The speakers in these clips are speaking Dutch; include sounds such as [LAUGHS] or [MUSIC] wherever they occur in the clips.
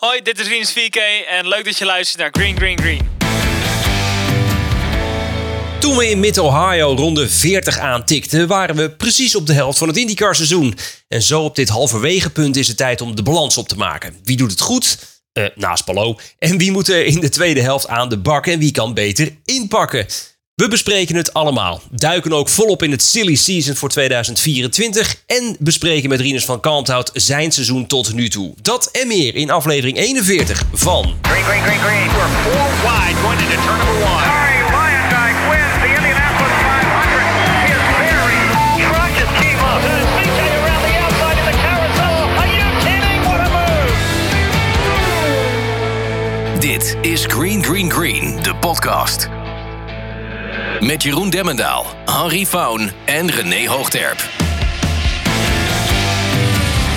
Hoi, dit is Rinus 4K en leuk dat je luistert naar Green Green Green. Toen we in Mid-Ohio ronde 40 aantikten, waren we precies op de helft van het IndyCar seizoen. En zo op dit halverwege punt is het tijd om de balans op te maken. Wie doet het goed? Eh, naast Palo. En wie moet er in de tweede helft aan de bak en wie kan beter inpakken? We bespreken het allemaal. Duiken ook volop in het silly season voor 2024. En bespreken met Rinus van Kalmthout zijn seizoen tot nu toe. Dat en meer in aflevering 41 van... Green, green, green, green. We're four wide going into turn number one. Harry Lyondike wins the Indianapolis 500. His very crunches team up. CJ around the outside in the carousel. Are you kidding? What a move! Dit is Green Green Green, de podcast. Met Jeroen Demmendaal, Henri Faun en René Hoogterp.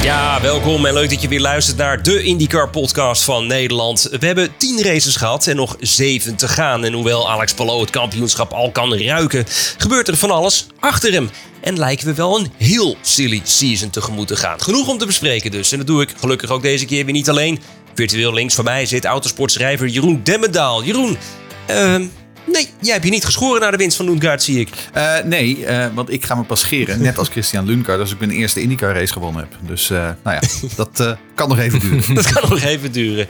Ja, welkom en leuk dat je weer luistert naar de IndyCar podcast van Nederland. We hebben 10 races gehad en nog 7 te gaan. En hoewel Alex Palou het kampioenschap al kan ruiken, gebeurt er van alles achter hem. En lijken we wel een heel silly season tegemoet te gaan. Genoeg om te bespreken dus. En dat doe ik gelukkig ook deze keer weer niet alleen. Virtueel links van mij zit autosportschrijver Jeroen Demmendaal. Jeroen, ehm Nee, jij hebt je niet geschoren naar de winst van Lundgaard, zie ik. Uh, nee, uh, want ik ga me pas scheren. Net als Christian Lundgaard, als ik mijn eerste IndyCar race gewonnen heb. Dus uh, nou ja, [LAUGHS] dat kan nog even duren. dat kan nog even duren.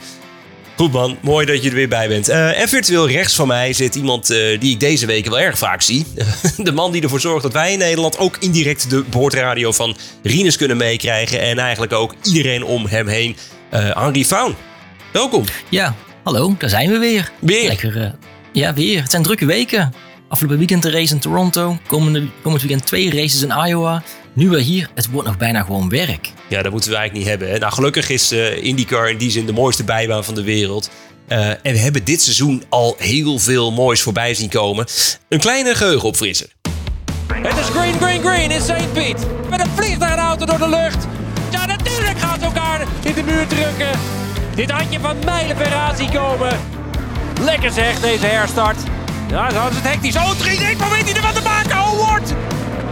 Goed man, mooi dat je er weer bij bent. en virtueel rechts van mij zit iemand die ik deze weken wel erg vaak zie. [LAUGHS] de man die ervoor zorgt dat wij in Nederland ook indirect de boordradio van Rinus kunnen meekrijgen. En eigenlijk ook iedereen om hem heen. Henri Faun, welkom. Ja, hallo, daar zijn we weer. Weer? Lekker ja, weer. Het zijn drukke weken. Afgelopen weekend een race in Toronto. Komende, komend weekend twee races in Iowa. Nu weer hier. Het wordt nog bijna gewoon werk. Ja, dat moeten we eigenlijk niet hebben. Hè? Nou, gelukkig is uh, IndyCar in die zin de mooiste bijbaan van de wereld. Uh, en we hebben dit seizoen al heel veel moois voorbij zien komen. Een kleine geheugenopfrisser. Het is green, green, green in St. Piet. Met een vliegtuigauto door de lucht. Ja, natuurlijk gaat ze elkaar in de muur drukken. Dit had je van mijlenver aan zien komen. Lekker zeg, deze herstart. Ja, zo is het hectisch. Oh, 3 1 maar weet hij er wat te maken? Oh, wordt!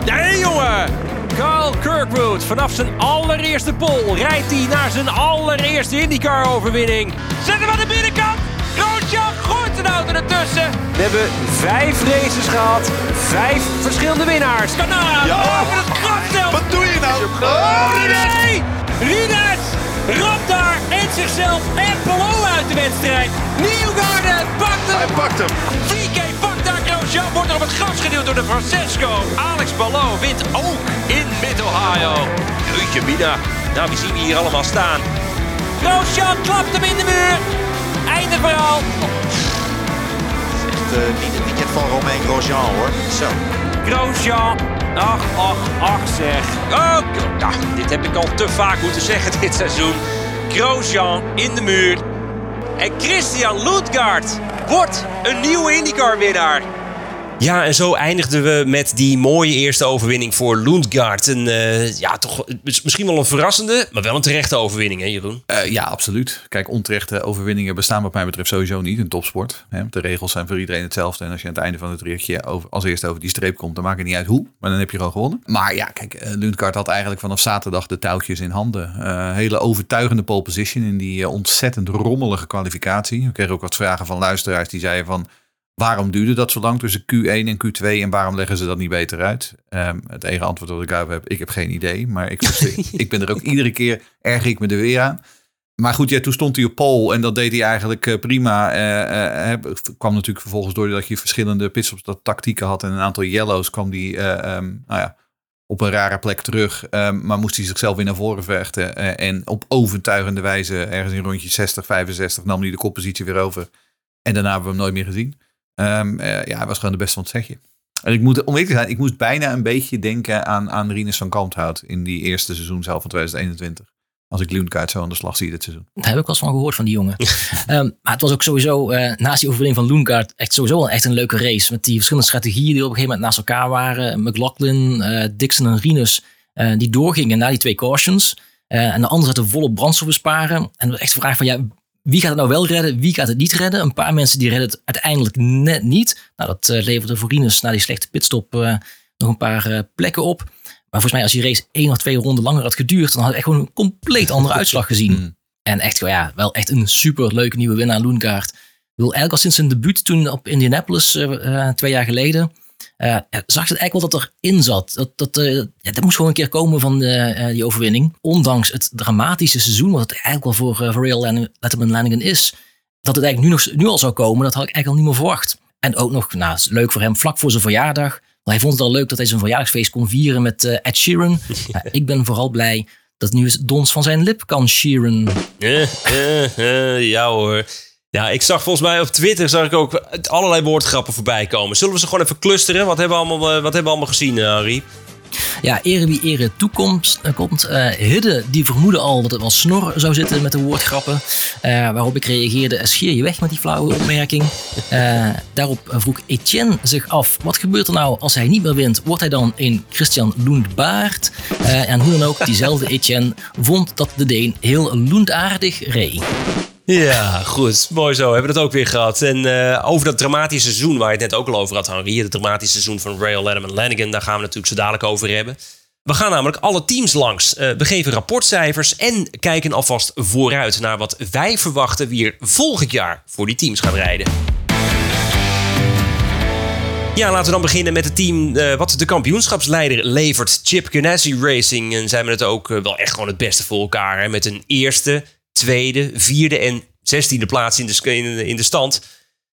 Nee, jongen! Carl Kirkwood, vanaf zijn allereerste pol rijdt hij naar zijn allereerste IndyCar-overwinning. Zet hem aan de binnenkant. Grosjean gooit zijn auto ertussen. We hebben vijf races gehad. Vijf verschillende winnaars. Kanada, ja. boven het grafstel. Wat doe je nou? Oh! Rines ramt daar en zichzelf en Palou uit de wedstrijd. Nieuwgarden pakt hem. Hij pakt hem. VK pakt daar Grosjean, wordt er op het gras gedeeld door de Francesco. Alex Palou wint ook in Mid-Ohio. Jeetje mina. Nou, wie zien we hier allemaal staan? Grosjean klapt hem in de muur. Einde verhaal. Echt uh, niet het weekend van Romain Grosjean hoor. Zo. Grosjean. Ach, ach, ach zeg. Oh, nou, dit heb ik al te vaak moeten zeggen dit seizoen. Grosjean in de muur. En Christian Lundgaard wordt een nieuwe IndyCar-winnaar. Ja, en zo eindigden we met die mooie eerste overwinning voor Lundgaard. Een, uh, ja, toch misschien wel een verrassende, maar wel een terechte overwinning, hè Jeroen? Uh, ja, absoluut. Kijk, onterechte overwinningen bestaan wat mij betreft sowieso niet in topsport. Hè? De regels zijn voor iedereen hetzelfde. En als je aan het einde van het ritje als eerste over die streep komt, dan maakt het niet uit hoe. Maar dan heb je gewoon gewonnen. Maar ja, kijk, uh, Lundgaard had eigenlijk vanaf zaterdag de touwtjes in handen. hele overtuigende pole position in die ontzettend rommelige kwalificatie. We kregen ook wat vragen van luisteraars die zeiden van... Waarom duurde dat zo lang tussen Q1 en Q2 en waarom leggen ze dat niet beter uit? Um, het enige antwoord dat ik daarop heb, ik heb geen idee. Maar ik, [LAUGHS] ik ben er ook iedere keer, erg ik me er weer aan. Maar goed, ja, toen stond hij op pole en dat deed hij eigenlijk uh, prima. Uh, uh, kwam natuurlijk vervolgens doordat je verschillende pitstops dat tactieken had en een aantal yellows kwam die um, nou ja, op een rare plek terug. Um, maar moest hij zichzelf weer naar voren vechten. en op overtuigende wijze, ergens in rondje 60, 65, nam hij de koppositie weer over. En daarna hebben we hem nooit meer gezien. Um, uh, ja, hij was gewoon de beste van het zegje. En ik moet, om eerlijk te zijn, ik moest bijna een beetje denken aan, aan Rinus van Kalmthout in die eerste seizoen zelf van 2021. Als ik Lundgaard zo aan de slag zie dit seizoen. Daar heb ik wel eens van gehoord van die jongen. [LAUGHS] um, maar het was ook sowieso, uh, naast die overwinning van Lundgaard, echt sowieso wel echt een leuke race. Met die verschillende strategieën die op een gegeven moment naast elkaar waren. McLaughlin, uh, Dixon en Rinus, die doorgingen na die twee cautions. en de anderen zaten volop brandstof besparen. En echt de vraag van, ja, wie gaat het nou wel redden, wie gaat het niet redden? Een paar mensen die redden het uiteindelijk net niet. Nou, dat uh, leverde voor Rinus na die slechte pitstop uh, nog een paar uh, plekken op. Maar volgens mij als die race één of twee ronden langer had geduurd, dan had het echt gewoon een compleet andere [LAUGHS] uitslag gezien. En echt, ja, wel echt een super leuke nieuwe winnaar, Loengaard. Ik bedoel, eigenlijk al sinds zijn debuut toen op Indianapolis, eh, eh, twee jaar geleden, ja, zag ze eigenlijk wel dat erin zat. Dat, dat, eh, ja, dat moest gewoon een keer komen van eh, die overwinning. Ondanks het dramatische seizoen, wat het eigenlijk wel voor, uh, voor Real Letterman Lanigan is. Dat het eigenlijk nu, nog, nu al zou komen, dat had ik eigenlijk al niet meer verwacht. En ook nog, nou, leuk voor hem, vlak voor zijn verjaardag. Maar hij vond het al leuk dat hij zijn verjaardagsfeest kon vieren met Ed Sheeran. Ja, [LAUGHS] ik ben vooral blij dat nu eens dons van zijn lip kan Sheeran. Ja hoor. Ja, ik zag volgens mij op Twitter zag ik ook allerlei woordgrappen voorbij komen. Zullen we ze gewoon even clusteren? Wat hebben we allemaal, eh, wat hebben we allemaal gezien, eh, Harry? Ja, ere wie ere toekomst eh, komt. Eh, Hidde, die vermoedde al dat het wel snor zou zitten met de woordgrappen. Eh, waarop ik reageerde, "Eh, scheer je weg met die flauwe opmerking. Daarop vroeg Etienne zich af, wat gebeurt er nou als hij niet meer wint? Wordt hij dan een Christian Loendbaard? En hoe dan ook, diezelfde Etienne vond dat de Deen heel loendaardig reed. Ja, goed. Mooi zo. Hebben we dat ook weer gehad. En eh, over dat dramatische seizoen waar je het net ook al over had, Henri. Het dramatische seizoen van Rail Letterman Lanigan. Daar gaan we natuurlijk zo dadelijk over hebben. We gaan namelijk alle teams langs. Eh, we geven rapportcijfers en kijken alvast vooruit naar wat wij verwachten wie er volgend jaar voor die teams gaan rijden. Ja, laten we dan beginnen met het team eh, wat de kampioenschapsleider levert. Chip Ganassi Racing. En zijn we het ook wel echt gewoon het beste voor elkaar. Hè? Met een eerste, tweede, vierde en zestiende plaats in de, in de, stand.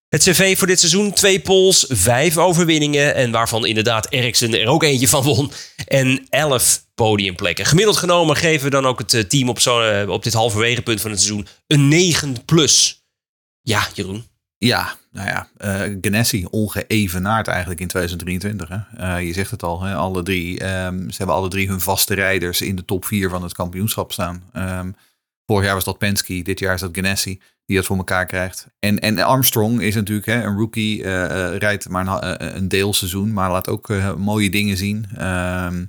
Het cv voor dit seizoen, twee poles, vijf overwinningen. En waarvan inderdaad Ericsson er ook eentje van won. En elf podiumplekken. Gemiddeld genomen geven we dan ook het eh, team op, zo, eh, op dit halverwege punt van het seizoen een 9 plus. Ja, Jeroen. Ja, nou ja, eh Ganassi ongeëvenaard eigenlijk in 2023. Hè? Je zegt het al, hè? Alle drie, ehm, ze hebben alle drie hun vaste rijders in de top 4 van het kampioenschap staan. Ehm, vorig jaar was dat Penske, dit jaar is dat Ganassi die dat voor elkaar krijgt. En, en Armstrong is natuurlijk hè, een rookie, eh, eh, rijdt maar een, eh, een deelseizoen, maar laat ook mooie dingen zien. Ehm,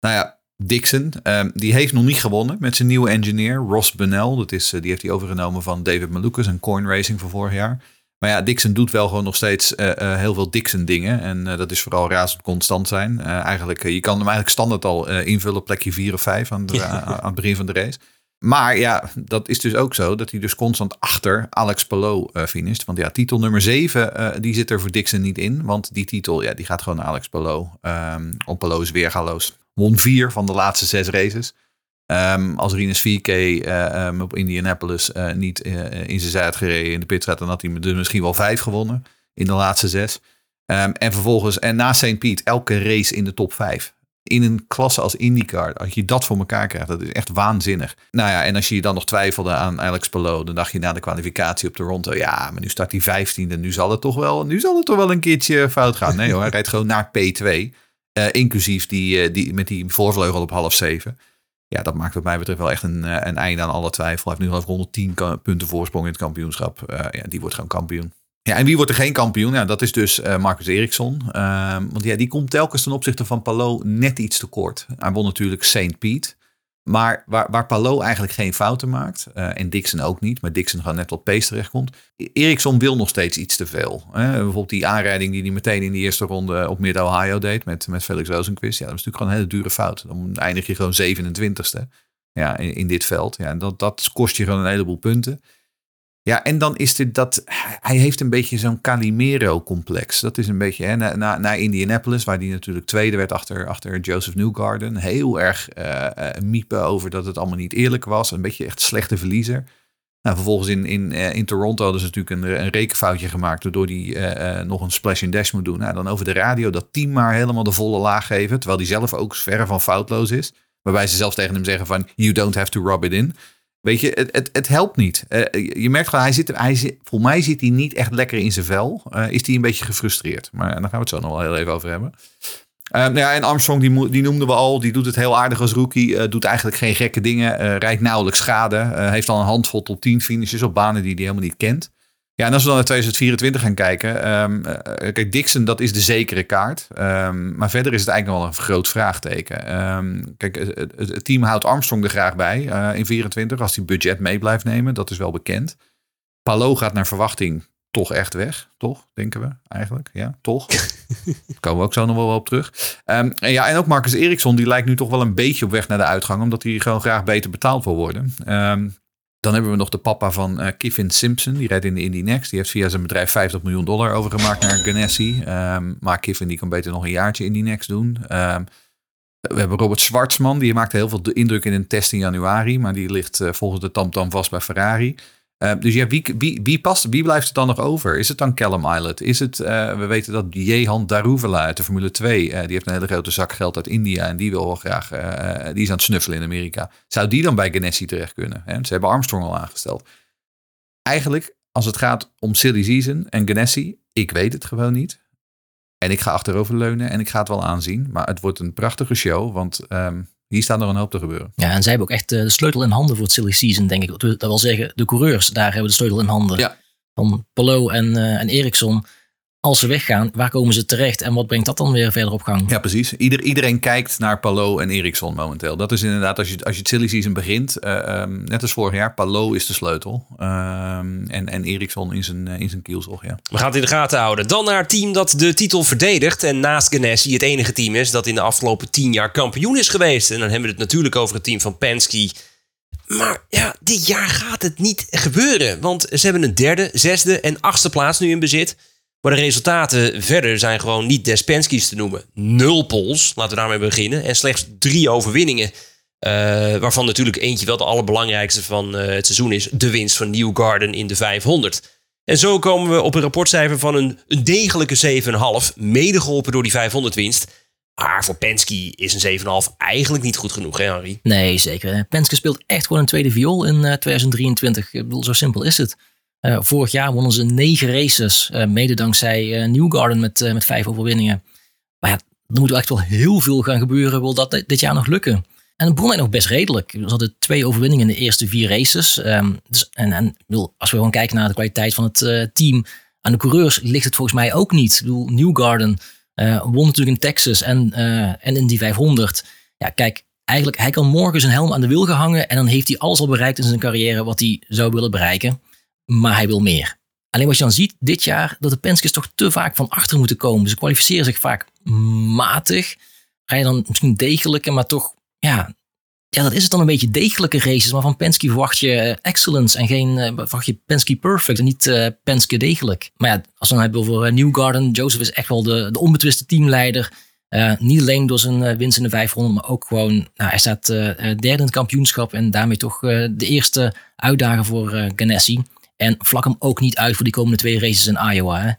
nou ja, Dixon, ehm, die heeft nog niet gewonnen met zijn nieuwe engineer, Ross Bunnell. Dat is, die heeft hij overgenomen van David Malukas en Coin Racing van vorig jaar. Maar ja, Dixon doet wel gewoon nog steeds heel veel Dixon dingen. En dat is vooral razend constant zijn. Eigenlijk, je kan hem eigenlijk standaard al invullen plekje 4 of 5 aan, de- [LAUGHS] aan, aan het begin van de race. Maar ja, dat is dus ook zo dat hij dus constant achter Alex Palou eh finisht. Want ja, titel nummer 7, eh, die zit er voor Dixon niet in. Want die titel, ja, die gaat gewoon naar Alex Palou. Ehm om Palou is weergaloos. Won vier van de laatste zes races. Ehm, als Rinus 4K eh, ehm, op Indianapolis niet in zijn zij had gereden in de pitstraat, dan had hij dus misschien wel vijf gewonnen in de laatste zes. Ehm, en vervolgens, en na St. Piet, elke race in de top vijf. In een klasse als IndyCar, als je dat voor elkaar krijgt, dat is echt waanzinnig. Nou ja, en als je dan nog twijfelde aan Alex Palou, dan dacht je na de kwalificatie op Toronto, ja, maar nu staat hij 15e, nu zal het toch wel, nu zal het toch wel een keertje fout gaan. Nee hoor, hij rijdt gewoon naar P2, eh, inclusief die, eh, die met die voorvleugel op half zeven. Ja, dat maakt wat mij betreft wel echt een, eh, een einde aan alle twijfel. Hij heeft nu ik 110 ka- punten voorsprong in het kampioenschap. Ja, die wordt gewoon kampioen. Ja, en wie wordt er geen kampioen? Ja, dat is dus eh, Marcus Eriksson. Ehm, want ja, die komt telkens ten opzichte van Palou net iets te kort. Hij won natuurlijk St. Piet. Maar waar, waar Palou eigenlijk geen fouten maakt, eh, en Dixon ook niet, maar Dixon gewoon net wat pace terechtkomt. Eriksson wil nog steeds iets te veel. Hè? Bijvoorbeeld die aanrijding die hij meteen in de eerste ronde op Mid-Ohio deed met, met Felix Rosenquist. Ja, dat is natuurlijk gewoon een hele dure fout. Dan eindig je gewoon 27ste ja, in, in dit veld. Ja, en dat, dat kost je gewoon een heleboel punten. Ja, en dan is er dat. Hij heeft een beetje zo'n Calimero-complex. Dat is een beetje hè, na, na, na Indianapolis, waar hij natuurlijk tweede werd achter, achter Joseph Newgarden. Heel erg eh eh, miepen over dat het allemaal niet eerlijk was. Een beetje echt slechte verliezer. Nou, vervolgens in, in, eh, in Toronto hadden ze natuurlijk een, een rekenfoutje gemaakt. Waardoor hij eh, nog een splash and dash moet doen. Nou, dan over de radio dat team maar helemaal de volle laag geven. Terwijl hij zelf ook verre van foutloos is. Waarbij ze zelfs tegen hem zeggen van you don't have to rub it in. Weet je, het, het, helpt niet. Eh, je merkt gewoon, hij zit, hij voor mij zit hij niet echt lekker in zijn vel. Eh, is hij een beetje gefrustreerd. Maar daar gaan we het zo nog wel heel even over hebben. Eh, nou ja, en Armstrong, die, die noemden we al. Die doet het heel aardig als rookie. eh, doet eigenlijk geen gekke dingen. eh, rijdt nauwelijks schade. eh, heeft al een handvol top 10 finishes op banen die hij helemaal niet kent. Ja, en als we dan naar 2024 gaan kijken. ehm, eh, kijk, Dixon, dat is de zekere kaart. Ehm, maar verder is het eigenlijk nog wel een groot vraagteken. Ehm, kijk, het, team houdt Armstrong er graag bij eh, in 24. Als hij budget mee blijft nemen. Dat is wel bekend. Palou gaat naar verwachting toch echt weg. Toch, denken we eigenlijk. Ja, toch. Daar [LAUGHS] komen we ook zo nog wel op terug. En, ja, en ook Marcus Eriksson, die lijkt nu toch wel een beetje op weg naar de uitgang. Omdat hij gewoon graag beter betaald wil worden. Ehm, Dan hebben we nog de papa van eh Kevin Simpson. Die rijdt in de Indy Next. Die heeft via zijn bedrijf 50 miljoen dollar overgemaakt naar Ganassi. Ehm, maar Kevin die kan beter nog een jaartje Indy Next doen. Ehm, we hebben Robert Schwartzman. Die maakte heel veel indruk in een test in januari. Maar die ligt eh, volgens de tamtam vast bij Ferrari. Eh, dus ja, wie, wie, wie, past, wie blijft er dan nog over? Is het dan Callum Islet? Is het, eh, we weten dat Jehan Daruvela uit de Formule 2, eh, die heeft een hele grote zak geld uit India en die wil wel graag, die is aan het snuffelen in Amerika. Zou die dan bij Ganassi terecht kunnen? Hè? Ze hebben Armstrong al aangesteld. Eigenlijk, als het gaat om silly season en Ganassi, ik weet het gewoon niet. En ik ga achterover leunen en ik ga het wel aanzien. Maar het wordt een prachtige show, want ehm, hier staat nog een hoop te gebeuren. Ja, en zij hebben ook echt eh, de sleutel in handen voor het silly season, denk ik. Dat wil zeggen, de coureurs, daar hebben we de sleutel in handen. Ja. Van Polo en, eh en Ericsson. Als ze weggaan, waar komen ze terecht en wat brengt dat dan weer verder op gang? Ja, precies. Ieder, iedereen kijkt naar Palo en Ericsson momenteel. Dat is inderdaad, als je, als je het silly season begint, eh, ehm, net als vorig jaar, Palo is de sleutel. Ehm, en, en Ericsson in zijn, eh, in zijn kielzog, ja. We gaan het in de gaten houden. Dan naar het team dat de titel verdedigt. En naast Ganassi het enige team is dat in de afgelopen tien jaar kampioen is geweest. En dan hebben we het natuurlijk over het team van Penske. Maar ja, dit jaar gaat het niet gebeuren. Want ze hebben een derde, zesde en achtste plaats nu in bezit. Maar de resultaten verder zijn gewoon niet des Penske's te noemen. Nul pols, laten we daarmee beginnen. En slechts drie overwinningen. Eh, waarvan natuurlijk eentje wel de allerbelangrijkste van eh, het seizoen is. De winst van Newgarden in de 500. En zo komen we op een rapportcijfer van een, degelijke 7,5. Mede geholpen door die 500 winst. Maar voor Penske is een 7,5 eigenlijk niet goed genoeg, hè Henry? Nee, zeker. Penske speelt echt gewoon een tweede viool in eh, 2023. Ik bedoel, zo simpel is het. Eh, vorig jaar wonnen ze negen races, eh, mede dankzij eh, Newgarden met, met vijf overwinningen. Maar ja, er moet echt wel heel veel gaan gebeuren, wil dat dit- jaar nog lukken. En het begon eigenlijk nog best redelijk. Ze hadden twee overwinningen in de eerste vier races. Ehm, dus, en en als we gewoon kijken naar de kwaliteit van het team, aan de coureurs ligt het volgens mij ook niet. Ik bedoel, Newgarden won natuurlijk in Texas en, en in die 500. Ja, kijk, eigenlijk, hij kan morgen zijn helm aan de wiel gehangen en dan heeft hij alles al bereikt in zijn carrière wat hij zou willen bereiken. Maar hij wil meer. Alleen wat je dan ziet dit jaar, dat de Penske's toch te vaak van achter moeten komen. Ze kwalificeren zich vaak matig. Ga je dan misschien degelijke, maar toch, ja, ja, dat is het dan een beetje degelijke races. Maar van Penske verwacht je eh, excellence en geen, eh, verwacht je Penske perfect en niet eh, Penske degelijk. Maar ja, als dan hebben over Newgarden, Joseph is echt wel de, de onbetwiste teamleider. Niet alleen door zijn winst in de 500, maar ook gewoon, nou, hij staat derde in het kampioenschap en daarmee toch de eerste uitdager voor Ganassi. En vlak hem ook niet uit voor die komende twee races in Iowa. Hè.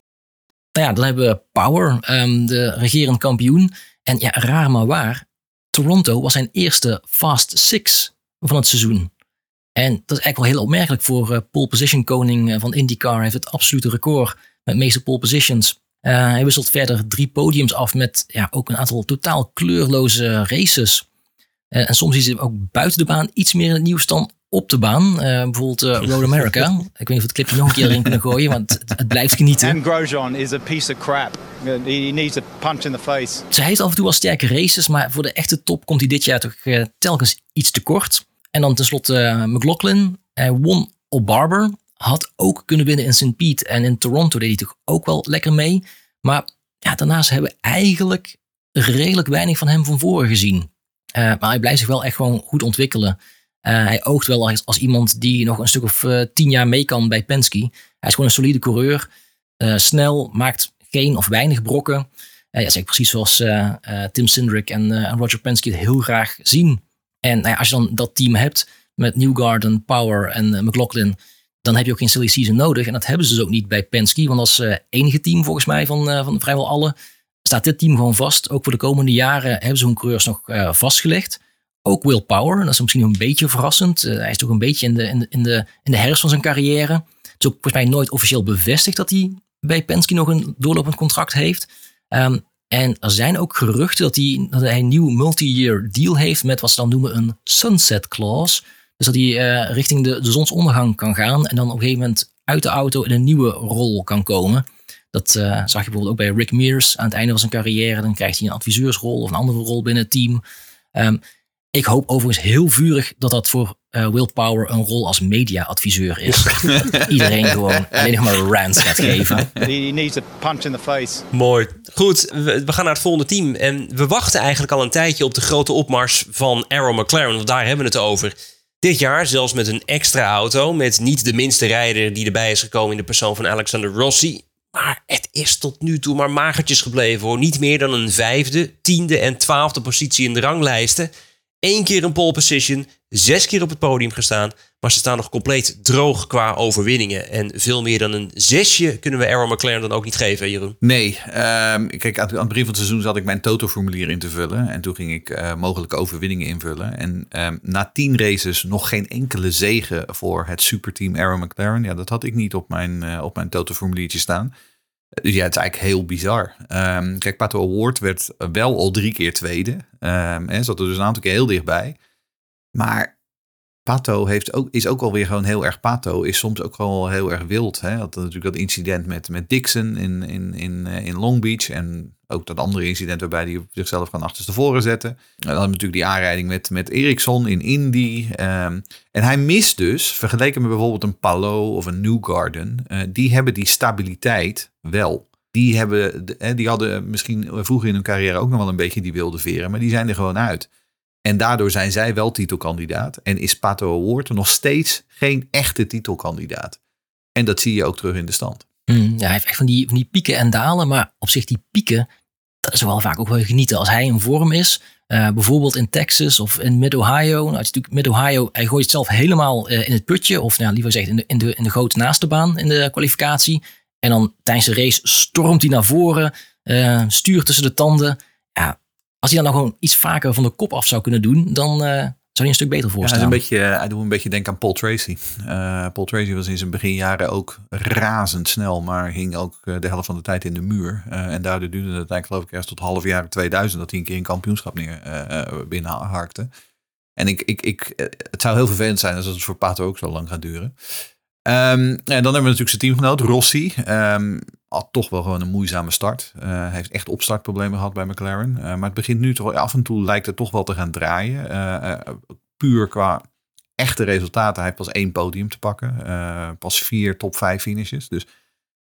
Nou ja, dan hebben we Power, ehm, de regerend kampioen. En ja, raar maar waar, Toronto was zijn eerste Fast Six van het seizoen. En dat is eigenlijk wel heel opmerkelijk voor eh, pole position koning eh, van IndyCar. Hij heeft het absolute record met meeste pole positions. Eh, hij wisselt verder drie podiums af met ja, ook een aantal totaal kleurloze races. En soms is hij ook buiten de baan iets meer in het nieuws dan op de baan. Eh, bijvoorbeeld eh, [LAUGHS] Road America. Ik weet niet of we het clipje nog een keer erin kunnen gooien, want het, het blijft genieten. And Grosjean is a piece of crap. He needs a punch in the face. Ze heeft af en toe wel sterke races, maar voor de echte top komt hij dit jaar toch eh, telkens iets te kort. En dan tenslotte McLaughlin. Hij won op Barber. Had ook kunnen winnen in St. Pete. En in Toronto deed hij toch ook wel lekker mee. Maar ja, daarnaast hebben we eigenlijk redelijk weinig van hem van voren gezien. Eh, maar hij blijft zich wel echt gewoon goed ontwikkelen. Eh, hij oogt wel als, als iemand die nog een stuk of eh, tien jaar mee kan bij Penske. Hij is gewoon een solide coureur. Eh, snel, maakt geen of weinig brokken. Ja, zeg precies zoals Tim Cindric en, Roger Penske het heel graag zien. En nou als je dan dat team hebt met Newgarden, Power en McLaughlin, dan heb je ook geen silly season nodig. En dat hebben ze dus ook niet bij Penske, want als enige team volgens mij van, van vrijwel alle, staat dit team gewoon vast. Ook voor de komende jaren hebben ze hun coureurs nog vastgelegd. Ook Will Power, dat is misschien een beetje verrassend. Eh, hij is toch een beetje in de, in, de, in, de, in de herfst van zijn carrière. Het is ook volgens mij nooit officieel bevestigd dat hij bij Penske nog een doorlopend contract heeft. Ehm, en er zijn ook geruchten dat hij, dat hij een nieuw multi-year deal heeft met wat ze dan noemen een sunset clause. Dus dat hij eh, richting de, de zonsondergang kan gaan en dan op een gegeven moment uit de auto in een nieuwe rol kan komen. Dat eh, zag je bijvoorbeeld ook bij Rick Mears aan het einde van zijn carrière. Dan krijgt hij een adviseursrol of een andere rol binnen het team. Ehm, ik hoop overigens heel vurig dat dat voor eh, Will Power een rol als media-adviseur is. Dat [LAUGHS] Iedereen gewoon alleen nog maar rants gaat geven. He needs a punch in the face. Mooi. Goed, we, we gaan naar het volgende team. En we wachten eigenlijk al een tijdje op de grote opmars van Arrow McLaren. Want daar hebben we het over. Dit jaar zelfs met een extra auto, met niet de minste rijder die erbij is gekomen in de persoon van Alexander Rossi. Maar het is tot nu toe maar magertjes gebleven hoor. Niet meer dan een vijfde, tiende en twaalfde positie in de ranglijsten. Eén keer een pole position, zes keer op het podium gestaan. Maar ze staan nog compleet droog qua overwinningen. En veel meer dan een zesje kunnen we Arrow McLaren dan ook niet geven, Jeroen. Nee, ehm, kijk, aan, het begin van het seizoen zat ik mijn Toto-formulier in te vullen. En toen ging ik eh, mogelijke overwinningen invullen. En ehm, na tien races nog geen enkele zegen voor het superteam Arrow McLaren. Ja, dat had ik niet op mijn, eh, op mijn Toto-formuliertje staan. Ja, het is eigenlijk heel bizar. Ehm, kijk, Pato Award werd wel al drie keer tweede. Um, zat er dus een aantal keer heel dichtbij. Maar Pato heeft ook, is ook alweer gewoon heel erg Pato. Is soms ook wel heel erg wild. Hè? Had natuurlijk dat incident met, met Dixon in, in, in, eh, in Long Beach. En ook dat andere incident waarbij hij zichzelf kan achterstevoren zetten. En dan natuurlijk die aanrijding met, met Ericsson in Indy. Um, en hij mist dus, vergeleken met bijvoorbeeld een Palo of een Newgarden. Uh, die hebben die stabiliteit wel. Die, hebben, die hadden misschien vroeger in hun carrière ook nog wel een beetje die wilde veren. Maar die zijn er gewoon uit. En daardoor zijn zij wel titelkandidaat. En is Pato Award nog steeds geen echte titelkandidaat. En dat zie je ook terug in de stand. Mm, ja, hij heeft echt van die, van die pieken en dalen. Maar op zich die pieken, dat is wel vaak ook wel genieten. Als hij in vorm is, uh, bijvoorbeeld in Texas of in Mid-Ohio. Nou, Mid-Ohio, hij gooit het zelf helemaal uh, in het putje. Of nou, liever gezegd in de, in, de, in de goot naast de baan in de kwalificatie. En dan tijdens de race stormt hij naar voren, uh, stuurt tussen de tanden. Ja, als hij dan nog gewoon iets vaker van de kop af zou kunnen doen, dan zou hij een stuk beter voor ja. Hij, is een beetje, hij doet een beetje denken aan Paul Tracy. Uh, Paul Tracy was in zijn beginjaren ook razendsnel, maar hing ook eh, de helft van de tijd in de muur. Uh, en daardoor duurde het eigenlijk geloof ik eerst tot half jaar 2000 dat hij een keer een kampioenschap neer binnenharkte. En ik, ik, ik, het zou heel vervelend zijn als het voor Pato ook zo lang gaat duren. Um, en dan hebben we natuurlijk zijn teamgenoot Rossi. Um, had toch wel gewoon een moeizame start. Uh, heeft echt opstartproblemen gehad bij McLaren. Uh, maar het begint nu toch af en toe lijkt het toch wel te gaan draaien. Uh, puur qua echte resultaten. Hij heeft pas één podium te pakken. pas vier top vijf finishes. Dus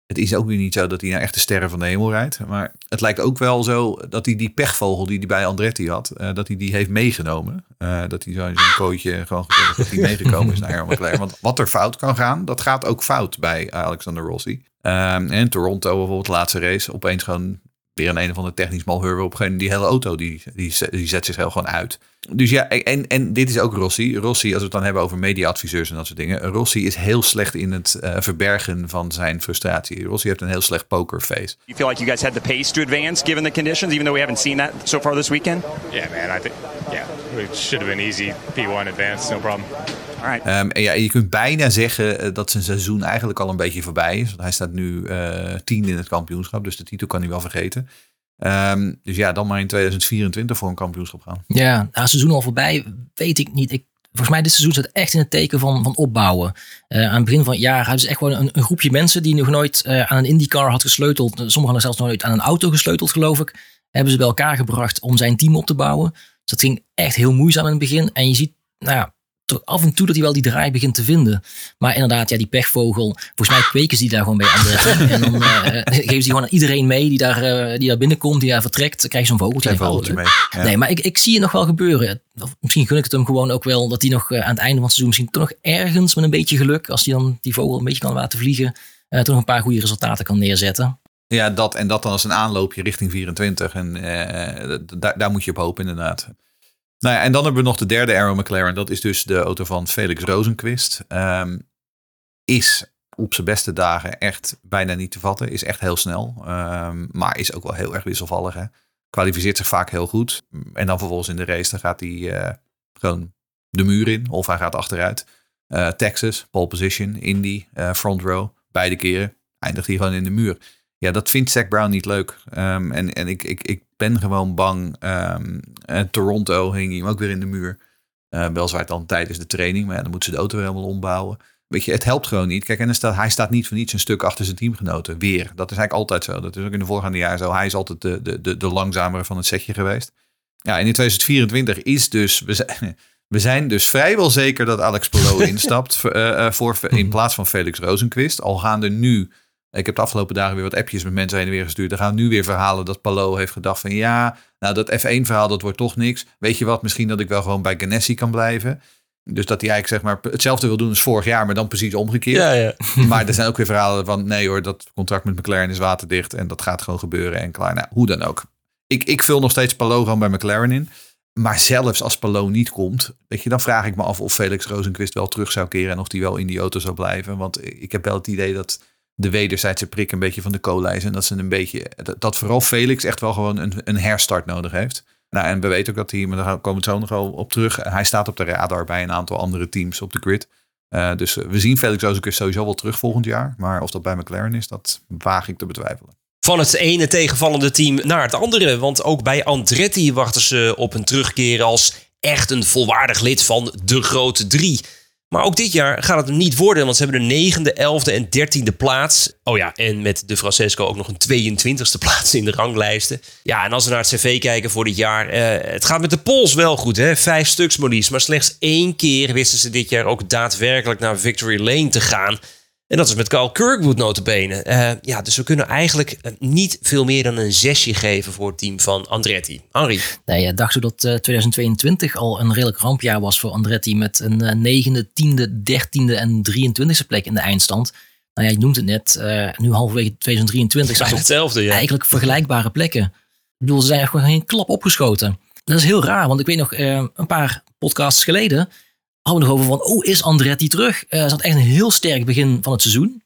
het is ook weer niet zo dat hij naar echte sterren van de hemel rijdt. Maar het lijkt ook wel zo dat hij die pechvogel die hij bij Andretti had, dat hij die heeft meegenomen. dat hij zo in zijn kootje gewoon dat hij meegekomen is naar Aaron McLaren. Want wat er fout kan gaan, dat gaat ook fout bij Alexander Rossi. Um, en Toronto bijvoorbeeld, laatste race, opeens gewoon weer een een of ander technisch malheur op een die hele auto die, die, die zet zich heel gewoon uit. Dus ja, en, en dit is ook Rossi. Rossi, als we het dan hebben over mediaadviseurs en dat soort dingen. Rossi is heel slecht in het uh, verbergen van zijn frustratie. Rossi heeft een heel slecht pokerface. You feel like you guys had the pace to advance given the conditions, even though we haven't seen that so far this weekend? Yeah, man, I think, yeah, it should have been easy P1 advance, no problem. Um, en ja, je kunt bijna zeggen uh, dat zijn seizoen eigenlijk al een beetje voorbij is. Want hij staat nu uh, tien in het kampioenschap, dus de titel kan hij wel vergeten. Um, dus ja, dan maar in 2024 voor een kampioenschap gaan. Ja, nou, seizoen al voorbij, weet ik niet. Ik, volgens mij dit seizoen staat echt in het teken van, van opbouwen. Uh, aan het begin van het jaar hadden ze echt gewoon een, een groepje mensen die nog nooit uh, aan een IndyCar had gesleuteld. Sommigen hadden zelfs nog nooit aan een auto gesleuteld, geloof ik. Hebben ze bij elkaar gebracht om zijn team op te bouwen. Dus dat ging echt heel moeizaam in het begin. En je ziet, nou ja, af en toe dat hij wel die draai begint te vinden. Maar inderdaad, ja, die pechvogel. Volgens mij kweken ze die daar gewoon bij anderen. [LAUGHS] en dan uh, geven ze die gewoon aan iedereen mee die daar, uh, die daar binnenkomt, die daar vertrekt. Dan krijg je zo'n vogeltje. Een vogeltje mee. Ja. Nee, maar ik, ik zie het nog wel gebeuren. Of misschien gun ik het hem gewoon ook wel dat hij nog uh, aan het einde van het seizoen misschien toch nog ergens met een beetje geluk, als hij dan die vogel een beetje kan laten vliegen, toch nog een paar goede resultaten kan neerzetten. Ja, dat en dat dan als een aanloopje richting 24. En daar, daar moet je op hopen inderdaad. Nou ja, en dan hebben we nog de derde Arrow McLaren. Dat is dus de auto van Felix Rosenquist. Um, is op zijn beste dagen echt bijna niet te vatten. Is echt heel snel. Um, maar is ook wel heel erg wisselvallig. Hè? Kwalificeert zich vaak heel goed. En dan vervolgens in de race dan gaat hij uh, gewoon de muur in. Of hij gaat achteruit. Uh, Texas, pole position. Indy, uh, front row. Beide keren eindigt hij gewoon in de muur. Ja, dat vindt Zack Brown niet leuk. Um, en en ik, ik, ik ben gewoon bang. Um, en Toronto hing hij hem ook weer in de muur. Uh, weliswaar dan tijdens de training, maar ja, dan moeten ze de auto weer helemaal ombouwen. Weet je, het helpt gewoon niet. Kijk, en staat, hij staat niet voor niets een stuk achter zijn teamgenoten. Weer. Dat is eigenlijk altijd zo. Dat is ook in de voorgaande jaren zo. Hij is altijd de, de, de, de langzamere van het setje geweest. Ja, en in 2024 is dus... We zijn, [LAUGHS] we zijn dus vrijwel zeker dat Alex Palou [LAUGHS] instapt uh, voor, in plaats van Felix Rosenquist. Al gaan er nu... Ik heb de afgelopen dagen weer wat appjes met mensen heen en weer gestuurd. Er gaan nu weer verhalen dat Palou heeft gedacht van ja, nou dat F1 verhaal dat wordt toch niks. Weet je wat, misschien dat ik wel gewoon bij Ganassi kan blijven. Dus dat hij eigenlijk zeg maar hetzelfde wil doen als vorig jaar, maar dan precies omgekeerd. Ja, ja. [LAUGHS] Maar er zijn ook weer verhalen van nee hoor, dat contract met McLaren is waterdicht en dat gaat gewoon gebeuren en klaar. Nou, hoe dan ook. Ik, ik vul nog steeds Palou gewoon bij McLaren in. Maar zelfs als Palou niet komt, weet je, dan vraag ik me af of Felix Rozenquist wel terug zou keren en of die wel in die auto zou blijven. Want ik heb wel het idee dat de wederzijdse prik een beetje van de is en dat ze een beetje, dat, vooral Felix echt wel gewoon een, een herstart nodig heeft. Nou, en we weten ook dat hij, maar daar komen we zo nog wel op terug. Hij staat op de radar bij een aantal andere teams op de grid. Uh, dus we zien Felix Rozenquist sowieso wel terug volgend jaar. Maar of dat bij McLaren is, dat waag ik te betwijfelen. Van het ene tegenvallende team naar het andere. Want ook bij Andretti wachten ze op een terugkeer als echt een volwaardig lid van de grote drie. Maar ook dit jaar gaat het hem niet worden, want ze hebben de negende, elfde en dertiende plaats. Oh ja, en met de Francesco ook nog een 22e plaats in de ranglijsten. Ja, en als we naar het cv kijken voor dit jaar, eh, het gaat met de Pols wel goed, hè? Vijf stuks Monies, maar slechts één keer wisten ze dit jaar ook daadwerkelijk naar Victory Lane te gaan. En dat is met Carl Kirkwood notabene. Uh, ja, dus we kunnen eigenlijk eh, niet veel meer dan een zesje geven voor het team van Andretti. Henri? Nee, dacht u dat uh, 2022 al een redelijk rampjaar was voor Andretti met een uh, negende, tiende, dertiende en 23e plek in de eindstand? Nou ja, je noemt het net, nu halverwege 2023 zijn het hetzelfde, ja. eigenlijk vergelijkbare plekken. Ik bedoel, ze zijn gewoon geen klap opgeschoten. Dat is heel raar, want ik weet nog een paar podcasts geleden hadden nog over van, oh, is Andretti terug? Uh, ze had echt een heel sterk begin van het seizoen.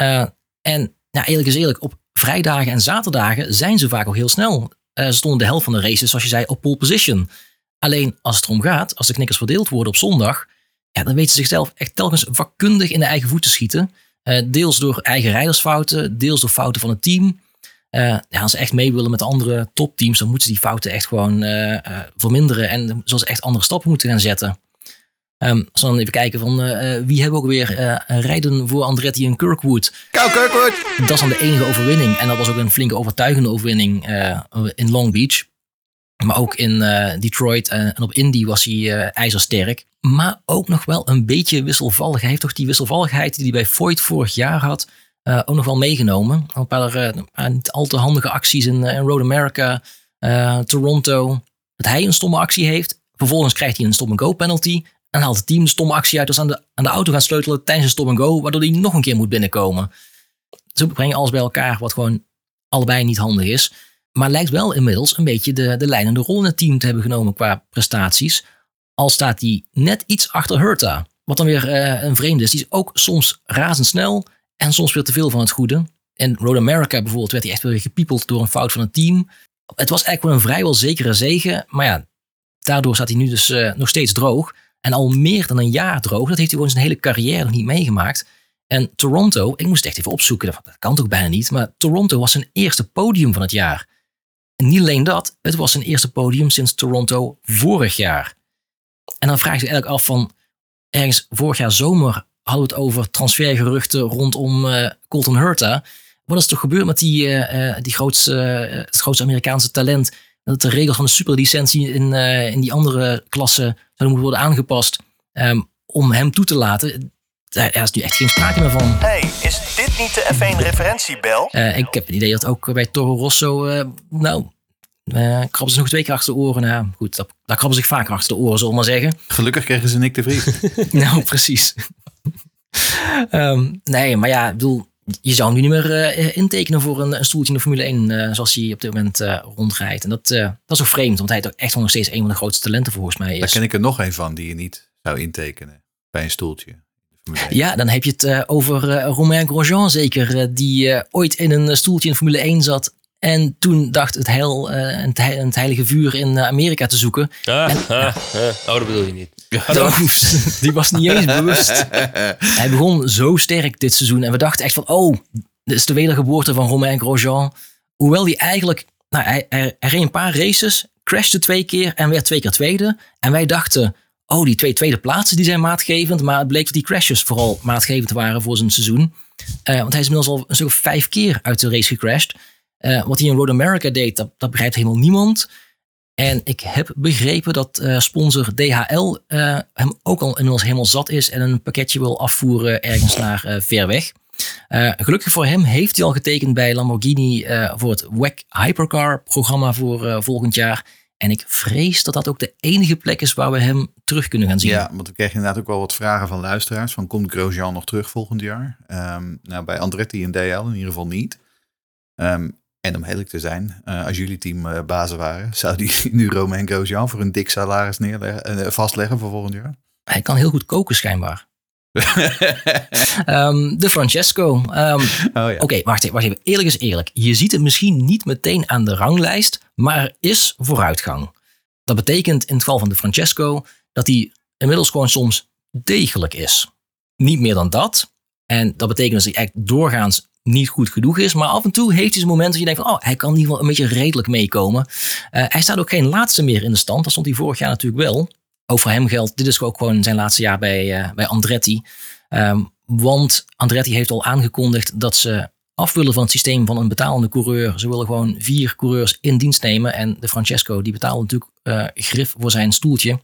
Uh, en nou, eerlijk is eerlijk, op vrijdagen en zaterdagen zijn ze vaak ook heel snel. Uh, ze stonden de helft van de races, zoals je zei, op pole position. Alleen als het erom gaat, als de knikkers verdeeld worden op zondag, ja, dan weten ze zichzelf echt telkens vakkundig in de eigen voeten schieten. deels door eigen rijdersfouten, deels door fouten van het team. ja, als ze echt mee willen met andere topteams, dan moeten ze die fouten echt gewoon verminderen. En ze echt andere stappen moeten gaan zetten. Um, dan even kijken van uh, wie hebben we ook weer uh, rijden voor Andretti en Kirkwood. Kou Kirkwood! Dat is dan de enige overwinning. En dat was ook een flinke overtuigende overwinning in Long Beach. Maar ook in Detroit en op Indy was hij ijzersterk. Maar ook nog wel een beetje wisselvallig. Hij heeft toch die wisselvalligheid die hij bij Voigt vorig jaar had... ook nog wel meegenomen. Een paar, een paar niet al te handige acties in, in Road America, Toronto. Dat hij een stomme actie heeft. Vervolgens krijgt hij een stop-and-go penalty. En haalt het team een stomme actie uit als aan de, aan de auto gaan sleutelen tijdens een stop-and-go, waardoor hij nog een keer moet binnenkomen. Zo brengen alles bij elkaar, wat gewoon allebei niet handig is. Maar lijkt wel inmiddels een beetje de, de leidende rol in het team te hebben genomen qua prestaties. Al staat hij net iets achter Hurta. Wat dan weer uh, een vreemde is. Die is ook soms razendsnel en soms weer te veel van het goede. In Road America bijvoorbeeld werd hij echt weer gepiepeld door een fout van het team. Het was eigenlijk wel een vrijwel zekere zegen. Maar ja, daardoor staat hij nu dus uh, nog steeds droog. En al meer dan een jaar droog. Dat heeft hij gewoon zijn hele carrière nog niet meegemaakt. En Toronto, ik moest echt even opzoeken. Dat kan toch bijna niet. Maar Toronto was zijn eerste podium van het jaar. En niet alleen dat, het was zijn eerste podium sinds Toronto vorig jaar. En dan vraag je eigenlijk af van, ergens vorig jaar zomer hadden we het over transfergeruchten rondom uh, Colton Hurta. Wat is toch gebeurd met die, uh, die grootste, het grootste Amerikaanse talent? Dat de regels van de superlicentie in, in die andere klassen zou moeten worden aangepast um, om hem toe te laten. Daar is nu echt geen sprake meer van. Hey, is dit niet de F1-referentiebel? Uh, ik heb het idee dat ook bij Toro Rosso, uh, nou, uh, krabben ze nog twee keer achter de oren. Nou, goed, dat, daar krabben ze zich vaker achter de oren, zullen we maar zeggen. Gelukkig kregen ze Nick de Vries. [LAUGHS] nou, precies. um, nee, maar ja, ik bedoel, je zou hem nu niet meer uh, intekenen voor een, een, stoeltje in de Formule 1 uh, zoals hij op dit moment uh, rondrijdt. En dat, dat is ook vreemd, want hij is ook echt nog steeds een van de grootste talenten volgens mij. Is. Daar ken ik er nog een van die je niet zou intekenen bij een stoeltje. Ja, dan heb je het over Romain Grosjean zeker, die ooit in een stoeltje in Formule 1 zat en toen dacht het, heil, het, het heilige vuur in Amerika te zoeken. Ah, en, ah, ah. Oh, dat bedoel je niet. die was niet eens [LAUGHS] bewust. Hij begon zo sterk dit seizoen. En we dachten echt van, oh, dit is de wedergeboorte van Romain Grosjean. Hoewel hij eigenlijk, nou, hij, hij, hij reed een paar races, crashte twee keer en werd twee keer tweede. En wij dachten, oh, die twee tweede plaatsen die zijn maatgevend. Maar het bleek dat die crashes vooral maatgevend waren voor zijn seizoen. Uh, want hij is inmiddels al een stuk of vijf keer uit de race gecrashed. Uh, wat hij in Road America deed, dat, dat begrijpt helemaal niemand. En ik heb begrepen dat uh, sponsor DHL uh, hem ook al inmiddels helemaal zat is en een pakketje wil afvoeren ergens naar ver weg. gelukkig voor hem heeft hij al getekend bij Lamborghini voor het WEC Hypercar programma voor volgend jaar. En ik vrees dat dat ook de enige plek is waar we hem terug kunnen gaan zien. Ja, want we kregen inderdaad ook wel wat vragen van luisteraars. Van komt Grosjean nog terug volgend jaar? Ehm, nou, bij Andretti en DL in ieder geval niet. Ehm, en om eerlijk te zijn, eh, als jullie team eh, bazen waren, zou die [LAUGHS] nu Romain Grosjean voor een dik salaris neerleggen, eh, vastleggen voor volgend jaar? Hij kan heel goed koken schijnbaar. [LAUGHS] Ehm, de Francesco. Ehm, Oh ja. Oké, wacht, even, wacht even. Eerlijk is eerlijk. Je ziet het misschien niet meteen aan de ranglijst, maar er is vooruitgang. Dat betekent in het geval van de Francesco dat hij inmiddels gewoon soms degelijk is. Niet meer dan dat. En dat betekent dat hij echt doorgaans niet goed genoeg is. Maar af en toe heeft hij zijn momenten dat je denkt van, oh, hij kan in ieder geval een beetje redelijk meekomen. Eh, hij staat ook geen laatste meer in de stand. Dat stond hij vorig jaar natuurlijk wel. Ook voor hem geldt, dit is ook gewoon zijn laatste jaar bij, eh, bij Andretti. Ehm, want Andretti heeft al aangekondigd dat ze af willen van het systeem van een betalende coureur. Ze willen gewoon vier coureurs in dienst nemen. En de Francesco, die betaalde natuurlijk eh, grif voor zijn stoeltje.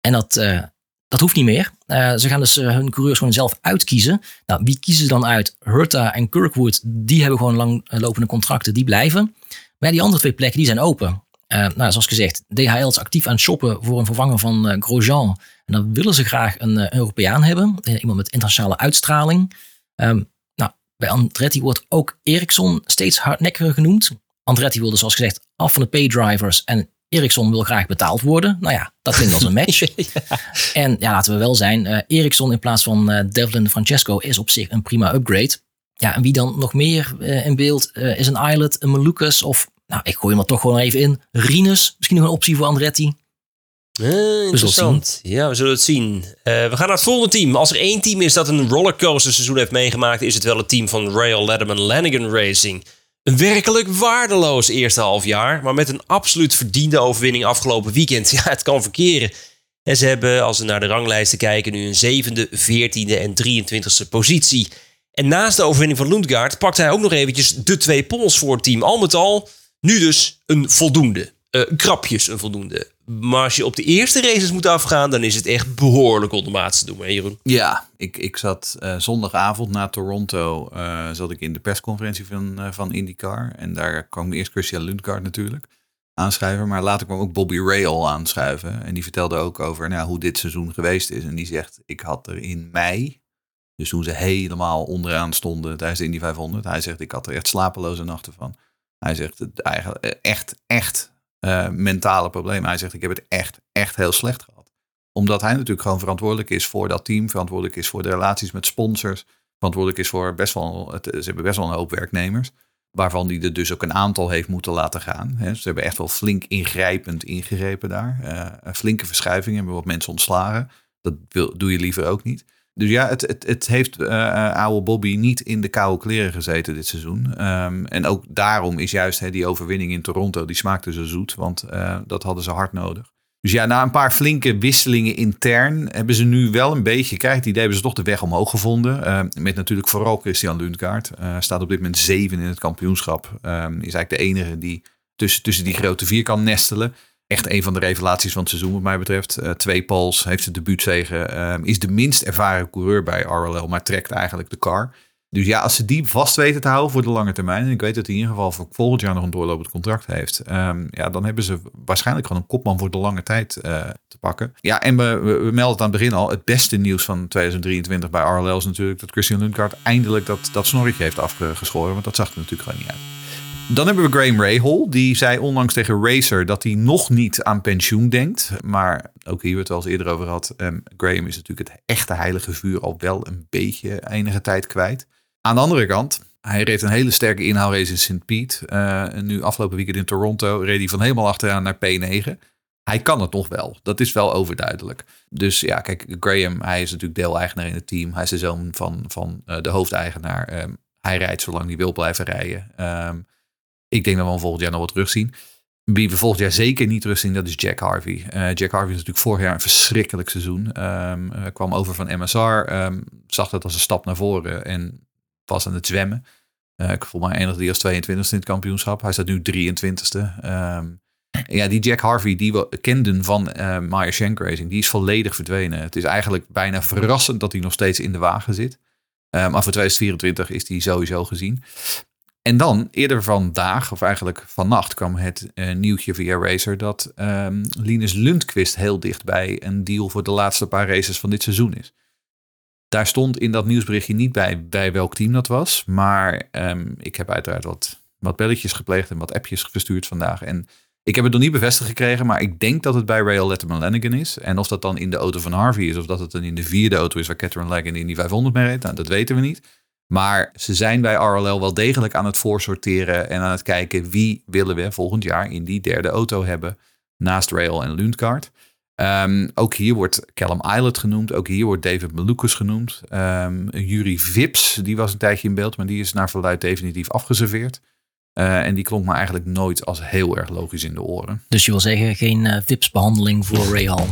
En dat, dat hoeft niet meer. Eh, ze gaan dus eh, hun coureurs gewoon zelf uitkiezen. Nou, wie kiezen ze dan uit? Hurta en Kirkwood, die hebben gewoon langlopende contracten, die blijven. Maar ja, die andere twee plekken, die zijn open. Eh, nou, zoals gezegd, DHL is actief aan het shoppen voor een vervanger van Grosjean. En dan willen ze graag een Europeaan hebben. Iemand met internationale uitstraling. Ehm, nou, bij Andretti wordt ook Ericsson steeds hardnekkiger genoemd. Andretti wilde zoals gezegd af van de paydrivers. En Ericsson wil graag betaald worden. Nou ja, dat klinkt als een match. [LAUGHS] En ja, laten we wel zijn. eh Ericsson in plaats van eh, Devlin Francesco is op zich een prima upgrade. Ja, en wie dan nog meer eh, in beeld is een Islet, een Malukas of... Nou, ik gooi hem er toch gewoon even in. Rinus, misschien nog een optie voor Andretti. Eh, interessant. Ja, we zullen het zien. We gaan naar het volgende team. Als er één team is dat een rollercoaster seizoen heeft meegemaakt, is het wel het team van Royal Letterman Lanigan Racing. Een werkelijk waardeloos eerste half jaar, maar met een absoluut verdiende overwinning afgelopen weekend. [LAUGHS] Ja, het kan verkeren. En ze hebben, als we naar de ranglijsten kijken, nu een zevende, veertiende en 23e positie. En naast de overwinning van Lundgaard pakt hij ook nog eventjes de twee pols voor het team. Al met al, nu dus een voldoende. Eh, krapjes een voldoende. Maar als je op de eerste races moet afgaan, dan is het echt behoorlijk ondermaats te doen, hè Jeroen? Ja, ik, ik zat eh, zondagavond na Toronto, eh, zat ik in de persconferentie van, eh, van IndyCar. En daar kwam eerst Christian Lundgaard natuurlijk aanschuiven. Maar later kwam ook Bobby Ray al aanschuiven. En die vertelde ook over nou, hoe dit seizoen geweest is. En die zegt, ik had er in mei, dus toen ze helemaal onderaan stonden tijdens de Indy 500. Hij zegt, ik had er echt slapeloze nachten van. Hij zegt, eigenlijk echt, echt eh, mentale problemen. Hij zegt, ik heb het echt, echt heel slecht gehad omdat hij natuurlijk gewoon verantwoordelijk is voor dat team, verantwoordelijk is voor de relaties met sponsors, verantwoordelijk is voor best wel, het- ze hebben best wel een hoop werknemers, waarvan die er dus ook een aantal heeft moeten laten gaan. Ze hebben echt wel flink ingrijpend ingrepen daar. Een flinke verschuivingen, hebben wat mensen ontslagen. Dat wil, doe je liever ook niet. Dus ja, het, het, het heeft eh, oude Bobby niet in de koude kleren gezeten dit seizoen. Ehm, en ook daarom is juist die overwinning in Toronto, die smaakte zo zoet, want eh, dat hadden ze hard nodig. Dus ja, na een paar flinke wisselingen intern hebben ze nu wel een beetje, kijk, idee hebben ze toch de weg omhoog gevonden. Eh, met natuurlijk vooral Christian Lundgaard. Staat op dit moment zeven in het kampioenschap. Eh, is eigenlijk de enige die tussen, tussen die grote vier kan nestelen. Echt een van de revelaties van het seizoen wat mij betreft. Eh, twee poles, heeft zijn debuutzegen. eh, is de minst ervaren coureur bij RLL, maar trekt eigenlijk de car. Dus ja, als ze die vast weten te houden voor de lange termijn. En ik weet dat hij in ieder geval voor volgend jaar nog een doorlopend contract heeft. ehm, ja, dan hebben ze waarschijnlijk gewoon een kopman voor de lange tijd eh, te pakken. Ja, en we melden het aan het begin al. Het beste nieuws van 2023 bij RLL is natuurlijk dat Christian Lundgaard eindelijk dat, dat snorretje heeft afgeschoren. Want dat zag er natuurlijk gewoon niet uit. Dan hebben we Graham Rahal. Die zei onlangs tegen Racer dat hij nog niet aan pensioen denkt. Maar ook hier we het wel eens eerder over had. ehm, Graham is natuurlijk het echte heilige vuur al wel een beetje enige tijd kwijt. Aan de andere kant, hij reed een hele sterke inhaalrace in St. Piet. Eh, en nu afgelopen weekend in Toronto reed hij van helemaal achteraan naar P9. Hij kan het nog wel. Dat is wel overduidelijk. Dus ja, kijk, Graham, hij is natuurlijk deel-eigenaar in het team. Hij is de zoon van, van eh, de hoofdeigenaar. Ehm, hij rijdt zolang hij wil blijven rijden. Ehm, ik denk dat we volgend jaar nog wat terugzien. Wie we volgend jaar zeker niet terugzien, dat is Jack Harvey. Eh, Jack Harvey is natuurlijk vorig jaar een verschrikkelijk seizoen. Eh, kwam over van MSR, ehm, zag dat als een stap naar voren en was aan het zwemmen. Eh, ik voel mij eindigde die als 22e in het kampioenschap. Hij staat nu 23e. Ehm, ja, die Jack Harvey die we kenden van eh Meyer Shank Racing, die is volledig verdwenen. Het is eigenlijk bijna verrassend dat hij nog steeds in de wagen zit. Eh, maar voor 2024 is die sowieso gezien. En dan eerder vandaag, of eigenlijk vannacht, kwam het eh, nieuwtje via Racer dat ehm, Linus Lundqvist heel dicht bij een deal voor de laatste paar races van dit seizoen is. Daar stond in dat nieuwsberichtje niet bij, bij welk team dat was. Maar ehm, ik heb uiteraard wat, wat belletjes gepleegd en wat appjes verstuurd vandaag. En ik heb het nog niet bevestigd gekregen, maar ik denk dat het bij Rail Letterman Lanigan is. En of dat dan in de auto van Harvey is, of dat het dan in de vierde auto is waar Catherine Lanigan in die 500 mee reed, nou, dat weten we niet. Maar ze zijn bij RLL wel degelijk aan het voorsorteren en aan het kijken wie willen we volgend jaar in die derde auto hebben naast Rail en Lundgaard. Ehm, ook hier wordt Callum Islet genoemd. Ook hier wordt David Malukas genoemd. Um, Yuri Vips, die was een tijdje in beeld, maar die is naar verluid definitief afgeserveerd. Uh, en die klonk me eigenlijk nooit als heel erg logisch in de oren. Dus je wil zeggen geen uh, Vips-behandeling voor [LAUGHS] Hall?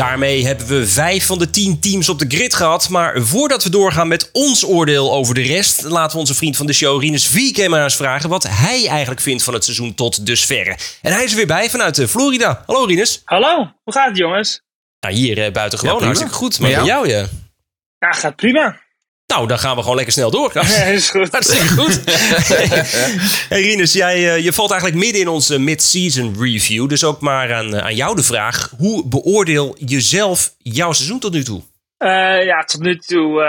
Daarmee hebben we vijf van de tien teams op de grid gehad. Maar voordat we doorgaan met ons oordeel over de rest, laten we onze vriend van de show, Rinus VK, maar eens vragen wat hij eigenlijk vindt van het seizoen tot dusverre. En hij is er weer bij vanuit eh, Florida. Hallo Rinus. Hallo, hoe gaat het jongens? Nou, hier uh, buiten gewoon ja, hartstikke goed. Maar jou? jou ja? Ja, gaat prima. Nou, dan gaan we gewoon lekker snel door. Ja, is goed. [LAUGHS] Hartstikke goed. [LAUGHS] hey Rinus, jij, uh, je valt eigenlijk midden in onze mid-season review. Dus ook maar aan, uh, aan jou de vraag. Hoe beoordeel je zelf jouw seizoen tot nu toe? Uh, ja, tot nu toe.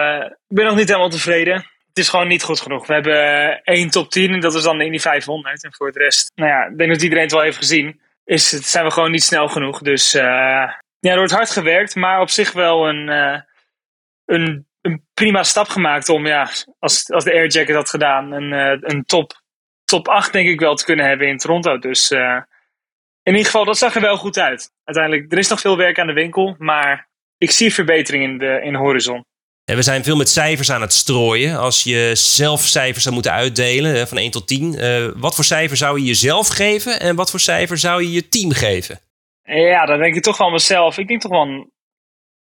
ik ben nog niet helemaal tevreden. Het is gewoon niet goed genoeg. We hebben één top 10 en dat is dan de Indy 500. En voor de rest, nou ja, ik denk dat iedereen het wel heeft gezien. Is het, zijn we gewoon niet snel genoeg. Dus ja, er wordt hard gewerkt. Maar op zich wel een, een een prima stap gemaakt om, ja, als, als de Air Jacket had gedaan, een, uh, een top, top 8 denk ik wel te kunnen hebben in Toronto. Dus uh, in ieder geval, dat zag er wel goed uit. Uiteindelijk, er is nog veel werk aan de winkel, maar ik zie verbetering in de, in de horizon. Ja, we zijn veel met cijfers aan het strooien. Als je zelf cijfers zou moeten uitdelen, van 1 tot 10, uh, wat voor cijfer zou je jezelf geven en wat voor cijfer zou je je team geven? Ja, dan denk ik toch wel mezelf. Ik denk toch wel een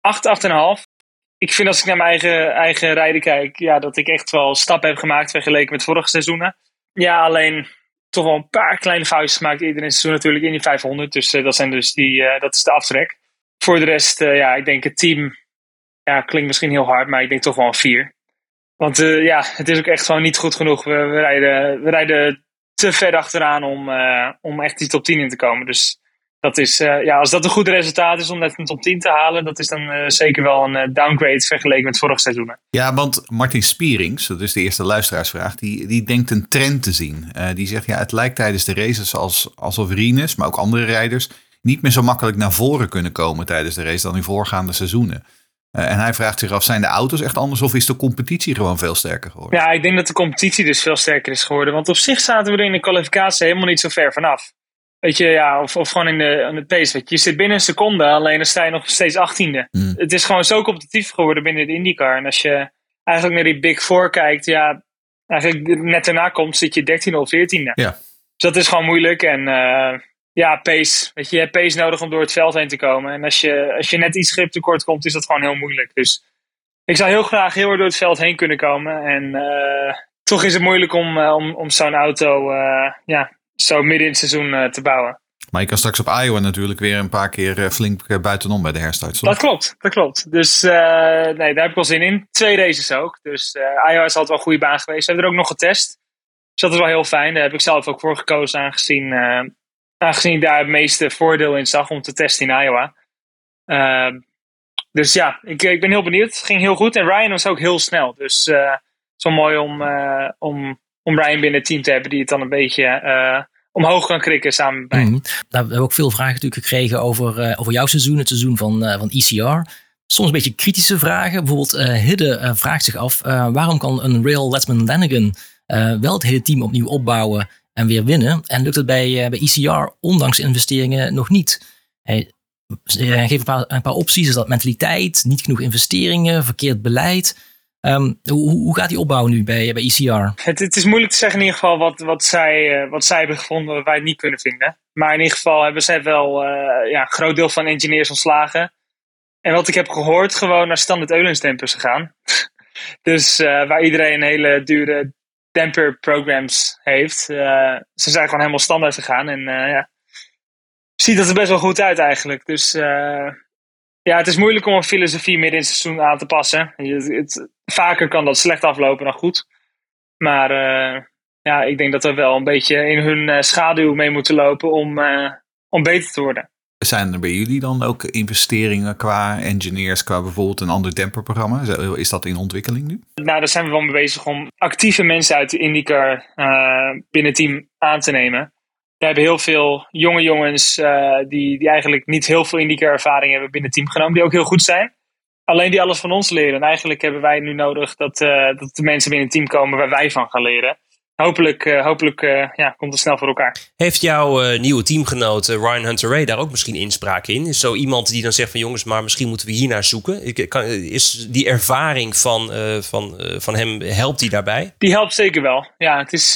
8, 8,5 ik vind als ik naar mijn eigen, eigen rijden kijk, ja, dat ik echt wel stappen heb gemaakt vergeleken met vorige seizoenen. Ja, alleen toch wel een paar kleine foutjes gemaakt het seizoen natuurlijk in die 500. Dus uh, dat, zijn dus die, uh, dat is de aftrek. Voor de rest, uh, ja, ik denk het team, ja, klinkt misschien heel hard, maar ik denk toch wel een 4. Want ja, het is ook echt gewoon niet goed genoeg. We, we, rijden, we rijden te ver achteraan om, om echt die top 10 in te komen. Dus dat is, uh, ja, als dat een goed resultaat is om net een top 10 te halen, dat is dan uh, zeker wel een uh, downgrade vergeleken met vorig seizoen. Ja, want Martin Spierings, dat is de eerste luisteraarsvraag, die, die denkt een trend te zien. die zegt, ja, het lijkt tijdens de races als, alsof Rines, maar ook andere rijders, niet meer zo makkelijk naar voren kunnen komen tijdens de race dan in voorgaande seizoenen. en hij vraagt zich af, zijn de auto's echt anders of is de competitie gewoon veel sterker geworden? Ja, ik denk dat de competitie dus veel sterker is geworden. Want op zich zaten we er in de kwalificatie helemaal niet zo ver vanaf. Weet je, ja, of, of gewoon in de, in de pace. Weet je. je zit binnen een seconde, alleen dan sta je nog steeds achttiende. Mm. Het is gewoon zo competitief geworden binnen de IndyCar. En als je eigenlijk naar die Big Four kijkt, ja, eigenlijk net daarna komt, zit je dertiende of veertiende. Ja. Dus dat is gewoon moeilijk. En uh, ja, pace. Weet je, je hebt pace nodig om door het veld heen te komen. En als je, als je net iets grip tekort komt, is dat gewoon heel moeilijk. Dus ik zou heel graag heel erg door het veld heen kunnen komen. En uh, toch is het moeilijk om, uh, om, om zo'n auto ja, zo midden in het seizoen uh, te bouwen. Maar je kan straks op Iowa natuurlijk weer een paar keer uh, flink uh, buitenom bij de herstart. Dat klopt, dat klopt. Dus nee, daar heb ik wel zin in. Twee races ook. Dus Iowa is altijd wel een goede baan geweest. We hebben er ook nog getest. Dus dat is wel heel fijn. Daar heb ik zelf ook voor gekozen aangezien, aangezien ik daar het meeste voordeel in zag om te testen in Iowa. Ehm, dus ja, ik, ik ben heel benieuwd. Het ging heel goed. En Ryan was ook heel snel. Dus wel mooi om, om om Ryan binnen het team te hebben die het dan een beetje uh, omhoog kan krikken samen met. Mm. Nou, we hebben ook veel vragen natuurlijk gekregen over, uh, over jouw seizoen, het seizoen van, uh, van ECR. Soms een beetje kritische vragen. Bijvoorbeeld Hidde vraagt zich af, waarom kan een Rail Letman Lanigan wel het hele team opnieuw opbouwen en weer winnen? En lukt het bij, bij ECR ondanks investeringen nog niet? Hij geeft een paar, een paar opties, is dat mentaliteit, niet genoeg investeringen, verkeerd beleid... Um, hoe, gaat die opbouw nu bij, bij ECR? Het, het, is moeilijk te zeggen in ieder geval wat, wat, zij, uh, wat zij hebben gevonden wat wij niet kunnen vinden. Maar in ieder geval hebben zij wel uh, ja, een groot deel van engineers ontslagen. En wat ik heb gehoord, gewoon naar standaard Eulens dampers gegaan. [LAUGHS] dus uh, waar iedereen een hele dure damper programs heeft. ze zijn gewoon helemaal standaard gegaan. En ja, ziet dat er best wel goed uit eigenlijk. Dus ja, het is moeilijk om een filosofie midden in het seizoen aan te passen. Het, het, vaker kan dat slecht aflopen dan goed. Maar eh, ja, ik denk dat we wel een beetje in hun eh, schaduw mee moeten lopen om, eh, om beter te worden. Zijn er bij jullie dan ook investeringen qua engineers, qua bijvoorbeeld een ander demperprogramma? Is dat in ontwikkeling nu? Nou, daar zijn we wel mee bezig om actieve mensen uit de IndyCar binnen het team aan te nemen. We hebben heel veel jonge jongens eh, die, die eigenlijk niet heel veel IndyCar ervaring hebben binnen het team genomen, die ook heel goed zijn. Alleen die alles van ons leren. En eigenlijk hebben wij nu nodig dat, eh, dat de mensen binnen het team komen waar wij van gaan leren. Hopelijk, eh, hopelijk eh, ja, komt het snel voor elkaar. Heeft jouw eh, nieuwe teamgenoot Ryan Hunter Ray daar ook misschien inspraak in? Is zo iemand die dan zegt van jongens, maar misschien moeten we hier naar zoeken? Ik, kan, is die ervaring van, van, van hem, helpt die daarbij? Die helpt zeker wel. Ja, het is,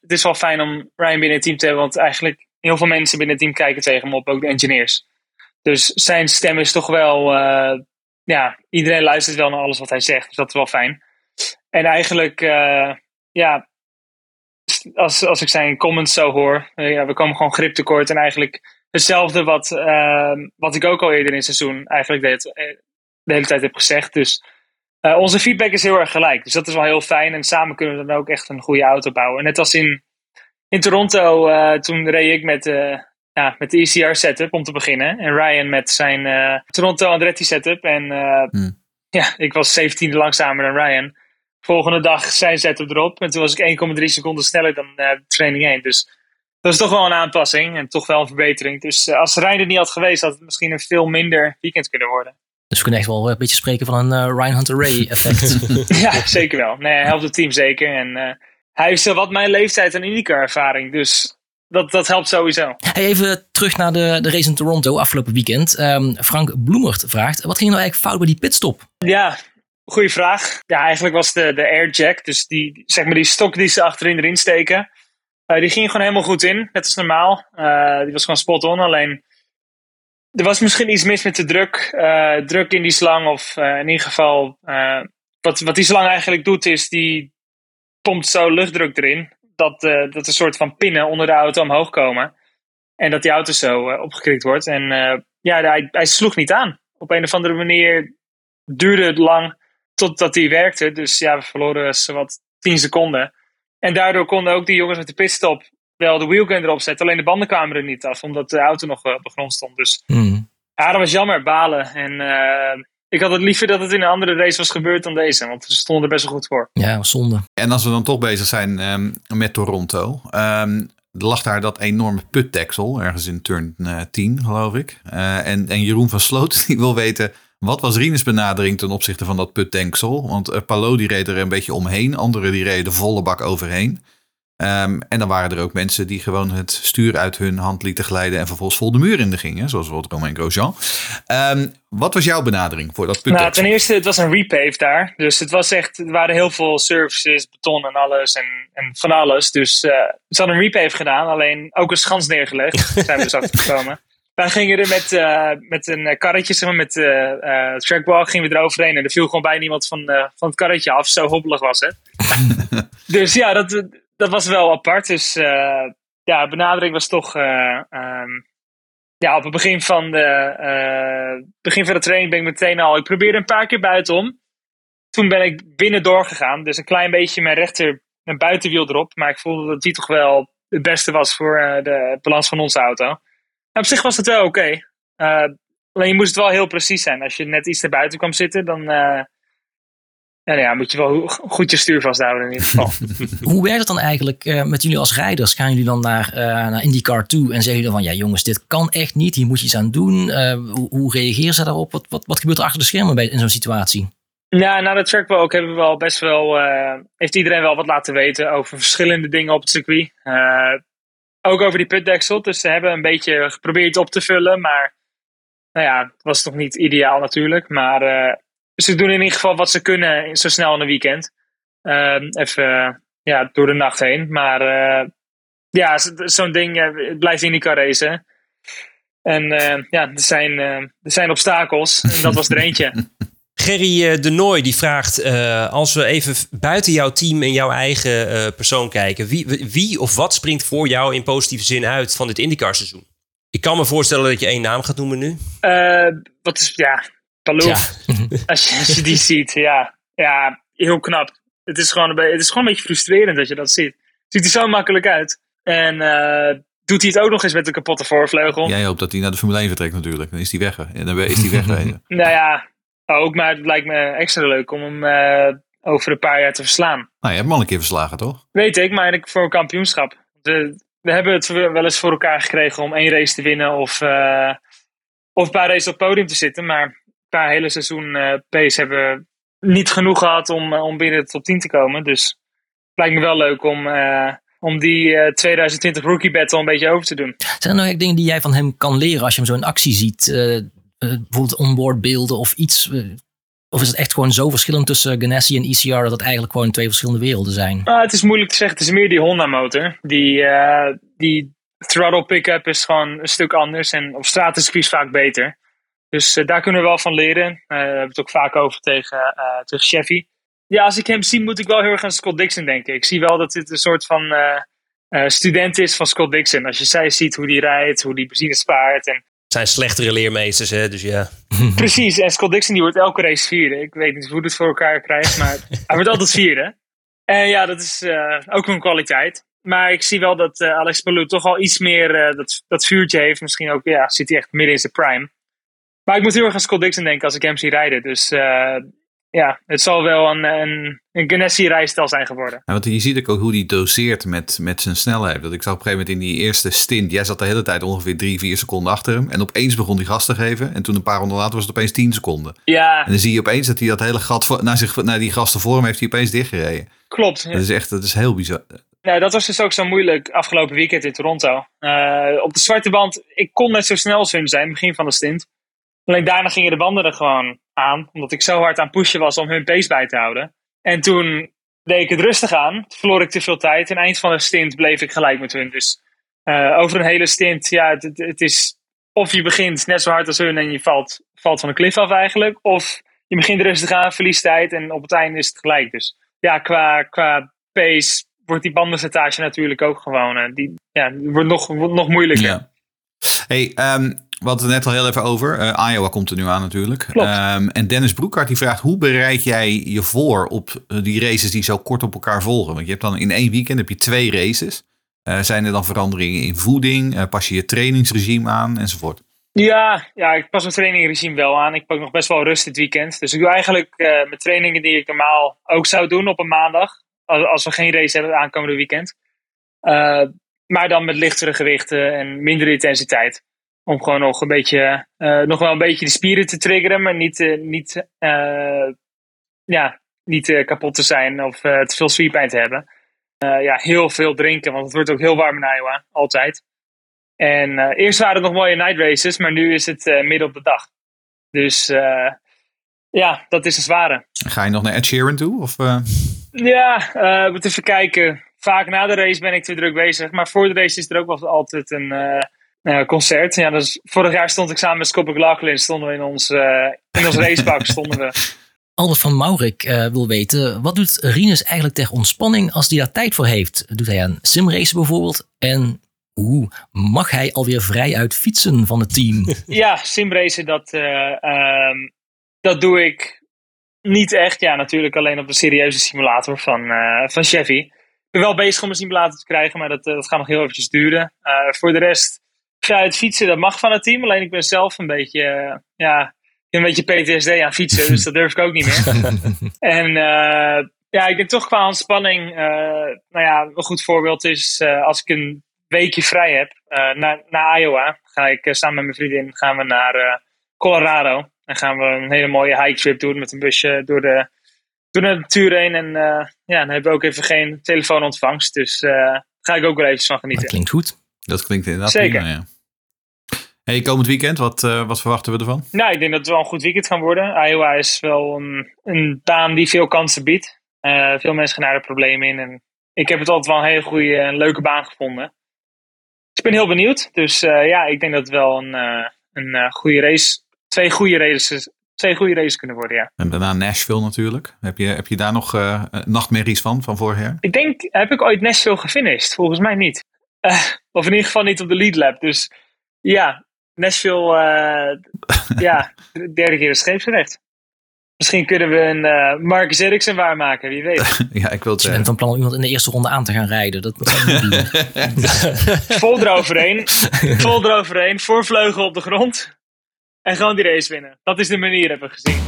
het is wel fijn om Ryan binnen het team te hebben. Want eigenlijk heel veel mensen binnen het team kijken tegen hem op, ook de engineers. Dus zijn stem is toch wel... ja, iedereen luistert wel naar alles wat hij zegt. Dus dat is wel fijn. En eigenlijk, ja... Als, als ik zijn comments zo hoor, eh, ja, we komen gewoon grip tekort. En eigenlijk hetzelfde wat, eh, wat ik ook al eerder in het seizoen eigenlijk deed, eh, de hele tijd heb gezegd. Dus eh, onze feedback is heel erg gelijk. Dus dat is wel heel fijn. En samen kunnen we dan ook echt een goede auto bouwen. Net als in, in Toronto, toen reed ik met, ja, met de ECR setup om te beginnen. En Ryan met zijn Toronto Andretti setup. En eh, ja, ik was 17e langzamer dan Ryan. Volgende dag zijn setup erop. En toen was ik 1,3 seconden sneller dan eh, training 1. Dus dat is toch wel een aanpassing. En toch wel een verbetering. Dus eh, als Ryan er niet had geweest, had het misschien een veel minder weekend kunnen worden. Dus we kunnen echt wel een beetje spreken van een eh, Ryan Hunter Ray [LAUGHS] effect. [LAUGHS] ja, zeker wel. Nee, hij helpt het team zeker. En eh, hij heeft zo wat mijn leeftijd en IndyCar ervaring. Dus dat, dat helpt sowieso. Hey, even terug naar de, de race in Toronto afgelopen weekend. Ehm, Frank Bloemert vraagt, wat ging nou eigenlijk fout bij die pitstop? Ja, goede vraag. Ja, eigenlijk was de, de airjack, dus die, zeg maar die stok die ze achterin erin steken, eh, die ging gewoon helemaal goed in, net als normaal. Eh, die was gewoon spot on, alleen er was misschien iets mis met de druk, eh, druk in die slang, of in ieder geval, wat, wat die slang eigenlijk doet is, die pompt zo luchtdruk erin, dat, dat een soort van pinnen onder de auto omhoog komen. En dat die auto zo opgekrikt wordt. En ja, hij, hij sloeg niet aan. Op een of andere manier duurde het lang totdat hij werkte. Dus ja, we verloren zowat 10 seconden. En daardoor konden ook die jongens met de pitstop wel de wheelgun erop zetten. Alleen de banden kwamen er niet af, omdat de auto nog eh, op de grond stond. Dus ja, dat was jammer, balen. En eh, ik had het liever dat het in een andere race was gebeurd dan deze. Want we stonden er best wel goed voor. Ja, was zonde. En als we dan toch bezig zijn ehm, met Toronto. ehm, er lag daar dat enorme putdeksel, ergens in turn eh, 10 geloof ik. Eh, en, en Jeroen van Sloot [LAUGHS] die wil weten, wat was Rines benadering ten opzichte van dat putdeksel? Want uh, Palo die reed er een beetje omheen, anderen die reden volle bak overheen. Ehm, en dan waren er ook mensen die gewoon het stuur uit hun hand lieten glijden en vervolgens vol de muur in de gingen, zoals bijvoorbeeld Romain Grosjean. Ehm, wat was jouw benadering voor dat putdeksel? Nou, ten eerste, het was een repave daar. Dus het was echt, er waren heel veel services, beton en alles en, en van alles. Dus eh, ze hadden een repave gedaan, alleen ook een schans neergelegd. Daar zijn we dus [LAUGHS] achter gekomen. Wij gingen er met, eh, met een karretje, zeg maar, met uh, uh, trackwalk, gingen we eroverheen. En er viel gewoon bijna iemand van, van het karretje af. Zo hobbelig was het. [LAUGHS] dus ja, dat, dat was wel apart. Dus ja, benadering was toch... Um, ja, op het begin van de, begin van de training ben ik meteen al... Ik probeerde een paar keer buitenom. Toen ben ik binnen doorgegaan. Dus een klein beetje mijn rechter mijn buitenwiel erop. Maar ik voelde dat die toch wel het beste was voor de balans van onze auto. En op zich was het wel oké. Okay. Uh, alleen je moest het wel heel precies zijn. Als je net iets naar buiten kwam zitten, dan... Uh, en ja, moet je wel goed je stuur vasthouden in ieder geval. [LAUGHS] Hoe werkt het dan eigenlijk uh, met jullie als rijders? Gaan jullie dan naar, uh, naar IndyCar toe en zeggen jullie dan van... ja jongens, dit kan echt niet, hier moet je iets aan doen. Uh, hoe, hoe, reageren ze daarop? Wat, wat, wat gebeurt er achter de schermen bij, in zo'n situatie? Ja, na de trackwalk hebben we wel best wel... heeft iedereen wel wat laten weten over verschillende dingen op het circuit. Ook over die putdeksel. Dus ze hebben een beetje geprobeerd op te vullen, maar... Nou ja, het was nog niet ideaal natuurlijk, maar ze doen in ieder geval wat ze kunnen zo snel in een weekend. Uh, even ja, door de nacht heen. Maar uh, ja, zo'n ding uh, blijft IndyCar racen. En ja, er zijn, er zijn obstakels. En dat was er eentje. [LAUGHS] Gerry de Nooy die vraagt, als we even buiten jouw team en jouw eigen persoon kijken. Wie, wie of wat springt voor jou in positieve zin uit van dit IndyCar seizoen? Ik kan me voorstellen dat je één naam gaat noemen nu. wat is, ja, Paloof. Ja. [LAUGHS] als, je, als je die ziet, ja. Ja, heel knap. Het is, gewoon het is gewoon een beetje frustrerend dat je dat ziet. Ziet er zo makkelijk uit. En eh, doet hij het ook nog eens met een kapotte voorvleugel. Jij hoopt dat hij naar de Formule 1 vertrekt natuurlijk. Dan is hij weg. En dan is hij [LAUGHS] wegwezen. Nou ja, ook, maar het lijkt me extra leuk om hem eh, over een paar jaar te verslaan. nou, je hebt hem al een keer verslagen, toch? Weet ik, maar ik voor een kampioenschap. De, we hebben het wel eens voor elkaar gekregen om één race te winnen of, eh, of een paar races op het podium te zitten. Maar qua hele seizoen eh pace hebben we niet genoeg gehad om, om binnen de top 10 te komen. Dus het lijkt me wel leuk om, eh, om die eh, 2020 rookie battle een beetje over te doen. Zijn er nou echt dingen die jij van hem kan leren als je hem zo in actie ziet? Bijvoorbeeld onboard beelden of iets? eh, of is het echt gewoon zo verschillend tussen Ganassi en ECR dat het eigenlijk gewoon twee verschillende werelden zijn? Ah, het is moeilijk te zeggen. Het is meer die Honda motor. Die, eh, die throttle pick-up is gewoon een stuk anders. En op straat is het vaak beter. Dus eh, daar kunnen we wel van leren. Eh, we hebben het ook vaak over tegen, eh tegen Chevy. Ja, als ik hem zie moet ik wel heel erg aan Scott Dixon denken. Ik zie wel dat dit een soort van eh, eh, student is van Scott Dixon. Als je zij ziet hoe die rijdt, hoe die benzine spaart. En zijn slechtere leermeesters, hè, dus ja. [LAUGHS] Precies, en Scott Dixon die wordt elke race vierde. Ik weet niet hoe het voor elkaar krijgt, maar [LAUGHS] hij wordt altijd vierde. En ja, dat is eh, ook een kwaliteit. Maar ik zie wel dat eh, Alex Palou toch al iets meer eh, dat, dat vuurtje heeft. Misschien ook, ja, zit hij echt midden in zijn prime. Maar ik moet heel erg aan Scott Dixon denken als ik hem zie rijden. Dus eh, ja, het zal wel een, een, een Ganassi-rijstijl zijn geworden. Ja, want je ziet ook hoe hij doseert met, met zijn snelheid. Dat ik zag op een gegeven moment in die eerste stint, jij zat de hele tijd ongeveer drie, vier seconden achter hem. En opeens begon hij gas te geven. En toen een paar ronden later was het opeens 10 seconden. Ja, En dan zie je opeens dat hij dat hele gat naar, zich, naar die gasten voor hem heeft hij opeens dichtgereden. klopt. Dat is echt, dat is heel bizar. Nou, dat was dus ook zo moeilijk afgelopen weekend in Toronto. Eh, op de zwarte band, ik kon net zo snel als hun zijn, begin van de stint. Alleen daarna gingen de banden er gewoon aan, omdat ik zo hard aan pushen was om hun pace bij te houden. En toen deed ik het rustig aan, verloor ik te veel tijd. En eind van de stint bleef ik gelijk met hun. Dus eh, over een hele stint, ja, het, het- is of je begint net zo hard als hun en je valt, valt van de cliff af eigenlijk. Of je begint rustig aan, verliest tijd en op het einde is het gelijk. Dus ja, qua, qua pace wordt die bandenstage natuurlijk ook gewoon. eh, die, ja, wordt nog, nog moeilijker. Ja. Hey, ehm, we hadden het net al heel even over. Eh, Iowa komt er nu aan natuurlijk. Ehm, en Dennis Broekhart die vraagt, hoe bereid jij je voor op eh, die races die zo kort op elkaar volgen? Want je hebt dan in één weekend heb je twee races. Eh, zijn er dan veranderingen in voeding? Pas je je trainingsregime aan enzovoort? Ja, ja, ik pas mijn trainingregime wel aan. Ik pak nog best wel rust dit weekend. Dus ik doe eigenlijk mijn trainingen die ik normaal ook zou doen op een maandag. Als, als we geen race hebben aankomende weekend. Maar dan met lichtere gewichten en minder intensiteit. Om gewoon nog een beetje, eh, nog wel een beetje de spieren te triggeren, maar niet, eh, niet, eh, ja, niet kapot te zijn of te veel spierpijn te hebben. Ja, heel veel drinken, want het wordt ook heel warm in Iowa, altijd. En eerst waren het nog mooie night races, maar nu is het midden op de dag. Dus ja, dat is een zware. Ga je nog naar Ed Sheeran toe? Of? Ja, eh moet even kijken. Vaak na de race ben ik te druk bezig. Maar voor de race is er ook wel altijd een eh, concert. Ja, dus vorig jaar stond ik samen met Scott McLaughlin. Stonden we in ons, eh, in ons racepak. [LAUGHS] stonden we. Albert van Maurik eh, wil weten, wat doet Rinus eigenlijk ter ontspanning als hij daar tijd voor heeft? Doet hij aan simracen bijvoorbeeld? En hoe mag hij alweer vrij uit fietsen van het team? [LAUGHS] Ja, simracen, dat, eh, ehm, dat doe ik niet echt. Ja, natuurlijk alleen op de serieuze simulator van, van Chevy. Ik ben wel bezig om een simulator te krijgen, maar dat, eh, dat gaat nog heel eventjes duren. Eh, voor de rest, vrij uit fietsen, dat mag van het team. Alleen ik ben zelf een beetje, eh, ja, een beetje PTSD aan fietsen, dus dat durf ik ook niet meer. [LAUGHS] en ja, ik denk toch qua ontspanning, nou ja, een goed voorbeeld is als ik een weekje vrij heb, naar, naar Iowa, ga ik samen met mijn vriendin gaan we naar Colorado. En gaan we een hele mooie hike trip doen met een busje door de, door de natuur heen. En eh, ja, dan hebben we ook even geen telefoonontvangst. Dus eh, daar ga ik ook wel even van genieten. Klinkt goed. Dat klinkt inderdaad Zeker. prima, ja. Hey, komend weekend, wat, eh, wat verwachten we ervan? Nou, ik denk dat het wel een goed weekend gaan worden. Iowa is wel een, een baan die veel kansen biedt. Eh, veel mensen gaan daar de problemen in. En ik heb het altijd wel een hele goede en leuke baan gevonden. Dus ik ben heel benieuwd. Dus eh, ja, ik denk dat het wel een, eh, een eh, goede race, twee goede races, twee goede races kunnen worden, ja. En daarna Nashville natuurlijk. Heb je, heb je daar nog eh, nachtmerries van, van vorig jaar? Ik denk, heb ik ooit Nashville gefinished? Volgens mij niet. Eh, of in ieder geval niet op de lead lap. Dus ja, Nashville, eh, ja, [LAUGHS] de derde keer is scheepsrecht. Misschien kunnen we een uh, Marcus Ericsson waarmaken, wie weet. [LAUGHS] ja, ik wil het Je bent van plan om iemand in de eerste ronde aan te gaan rijden. Dat. [LAUGHS] Vol eroverheen, vol eroverheen, voorvleugel op de grond. En gewoon die race winnen. Dat is de manier, hebben we gezien.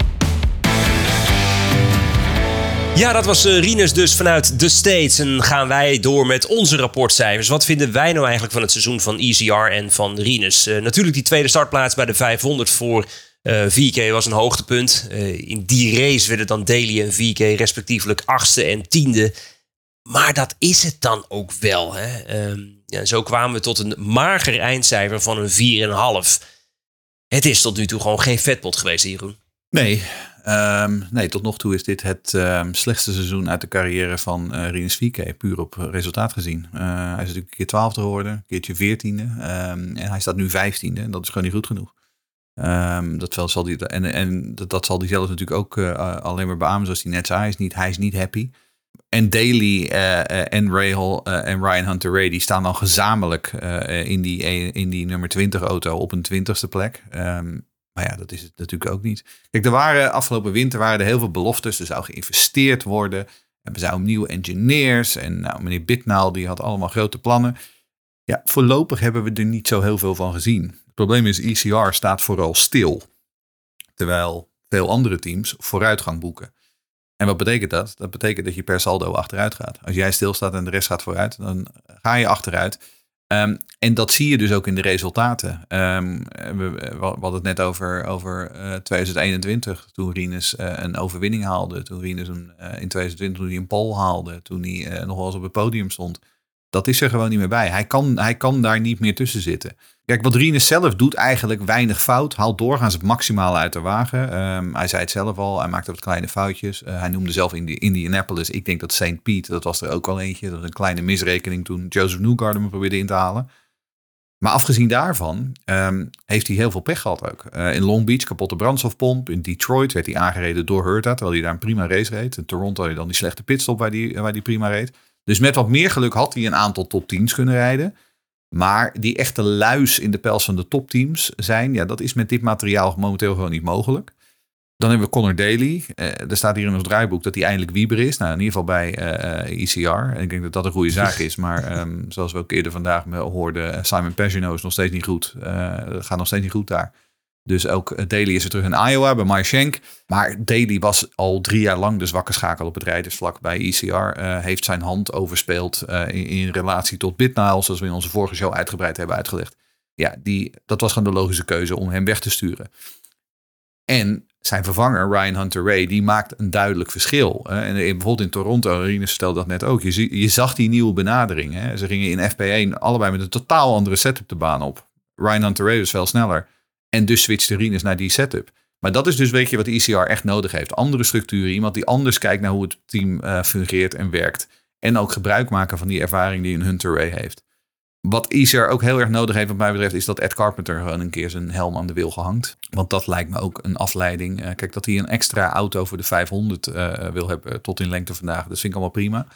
Ja, dat was uh, Rinus dus vanuit de States. En gaan wij door met onze rapportcijfers. Wat vinden wij nou eigenlijk van het seizoen van ECR en van Rinus? Uh, natuurlijk die tweede startplaats bij de 500 voor uh, VK was een hoogtepunt. in die race werden dan Daly en VK respectievelijk achtste en tiende. Maar dat is het dan ook wel. Hè? Ehm, ja, zo kwamen we tot een mager eindcijfer van een 4,5. Het is tot nu toe gewoon geen vetpot geweest, Jeroen. Nee, um, nee, tot nog toe is dit het um, slechtste seizoen uit de carrière van uh, Rinus puur op resultaat gezien. Uh, hij is natuurlijk een keer twaalfde geworden, een keertje veertiende um, en hij staat nu vijftiende en dat is gewoon niet goed genoeg. dat, zal die, en en dat, zal hij zelf natuurlijk ook uh, alleen maar beamen, zoals hij net zei. Hij is niet, hij is niet happy. En Daly en Rahal en Ryan Hunter Ray, die staan dan gezamenlijk in, die, in die nummer 20 auto op een twintigste plek. Maar ja, dat is het natuurlijk ook niet. Kijk, er waren afgelopen winter waren er heel veel beloftes. Er zou geïnvesteerd worden. En we zouden nieuwe engineers. En nou, meneer Bitnaal die had allemaal grote plannen. Ja, voorlopig hebben we er niet zo heel veel van gezien. Het probleem is, ECR staat vooral stil. Terwijl veel andere teams vooruitgang boeken. En wat betekent dat? Dat betekent dat je per saldo achteruit gaat. Als jij stilstaat en de rest gaat vooruit, dan ga je achteruit. Um, en dat zie je dus ook in de resultaten. Um, we, we, hadden het net over, over uh, 2021, toen Rinus uh, een overwinning haalde. Toen Rinus een, uh, in 2020 toen hij een pole haalde. Toen hij nog wel eens op het podium stond. Dat is er gewoon niet meer bij. Hij kan, hij kan daar niet meer tussen zitten. Kijk, wat Rinus zelf doet eigenlijk weinig fout. Haalt doorgaans het maximale uit de wagen. Um, hij zei het zelf al. Hij maakte wat kleine foutjes. Uh, hij noemde zelf Indi Indianapolis. Ik denk dat St. Pete, dat was er ook al eentje. Dat was een kleine misrekening toen Joseph Newgarden me probeerde in te halen. Maar afgezien daarvan um, heeft hij heel veel pech gehad ook. Uh, in Long Beach kapotte brandstofpomp. In Detroit werd hij aangereden door Hurta, terwijl hij daar een prima race reed. In Toronto had hij dan die slechte pitstop waar hij, waar die prima reed. Dus met wat meer geluk had hij een aantal top 10's kunnen rijden. Maar die echte luis in de pels van de topteams zijn, ja, dat is met dit materiaal momenteel gewoon niet mogelijk. Dan hebben we Connor Daly. Uh, er staat hier in ons draaiboek dat hij eindelijk Wieber is. Nou, in ieder geval bij uh, ECR. En ik denk dat dat een goede zaak is. Maar um, zoals we ook eerder vandaag hoorden, Simon Pagino is nog steeds niet goed. Uh, gaat nog steeds niet goed daar. Dus ook Daly is er terug in Iowa bij Mike. Maar Daly was al drie jaar lang de zwakke schakel op het rijdersvlak bij ECR. Uh, heeft zijn hand overspeeld uh, in, in, relatie tot Bitnile, zoals we in onze vorige show uitgebreid hebben uitgelegd. Ja, die, dat was gewoon de logische keuze om hem weg te sturen. En zijn vervanger, Ryan Hunter Ray, die maakt een duidelijk verschil. En bijvoorbeeld in Toronto, Rinus stelde dat net ook, je, je zag die nieuwe benadering. Hè? Ze gingen in FP1 allebei met een totaal andere setup de baan op. Ryan Hunter Ray was veel sneller. En dus switchte Rinus naar die setup. Maar dat is dus weet je wat de ICR echt nodig heeft. Andere structuren, iemand die anders kijkt naar hoe het team uh, fungeert en werkt. En ook gebruik maken van die ervaring die een Hunter Ray heeft. Wat ICR ook heel erg nodig heeft wat mij betreft is dat Ed Carpenter gewoon een keer zijn helm aan de wil gehangt. Want dat lijkt me ook een afleiding. Uh, kijk, dat hij een extra auto voor de 500 uh, wil hebben tot in lengte vandaag. Dat vind ik allemaal prima.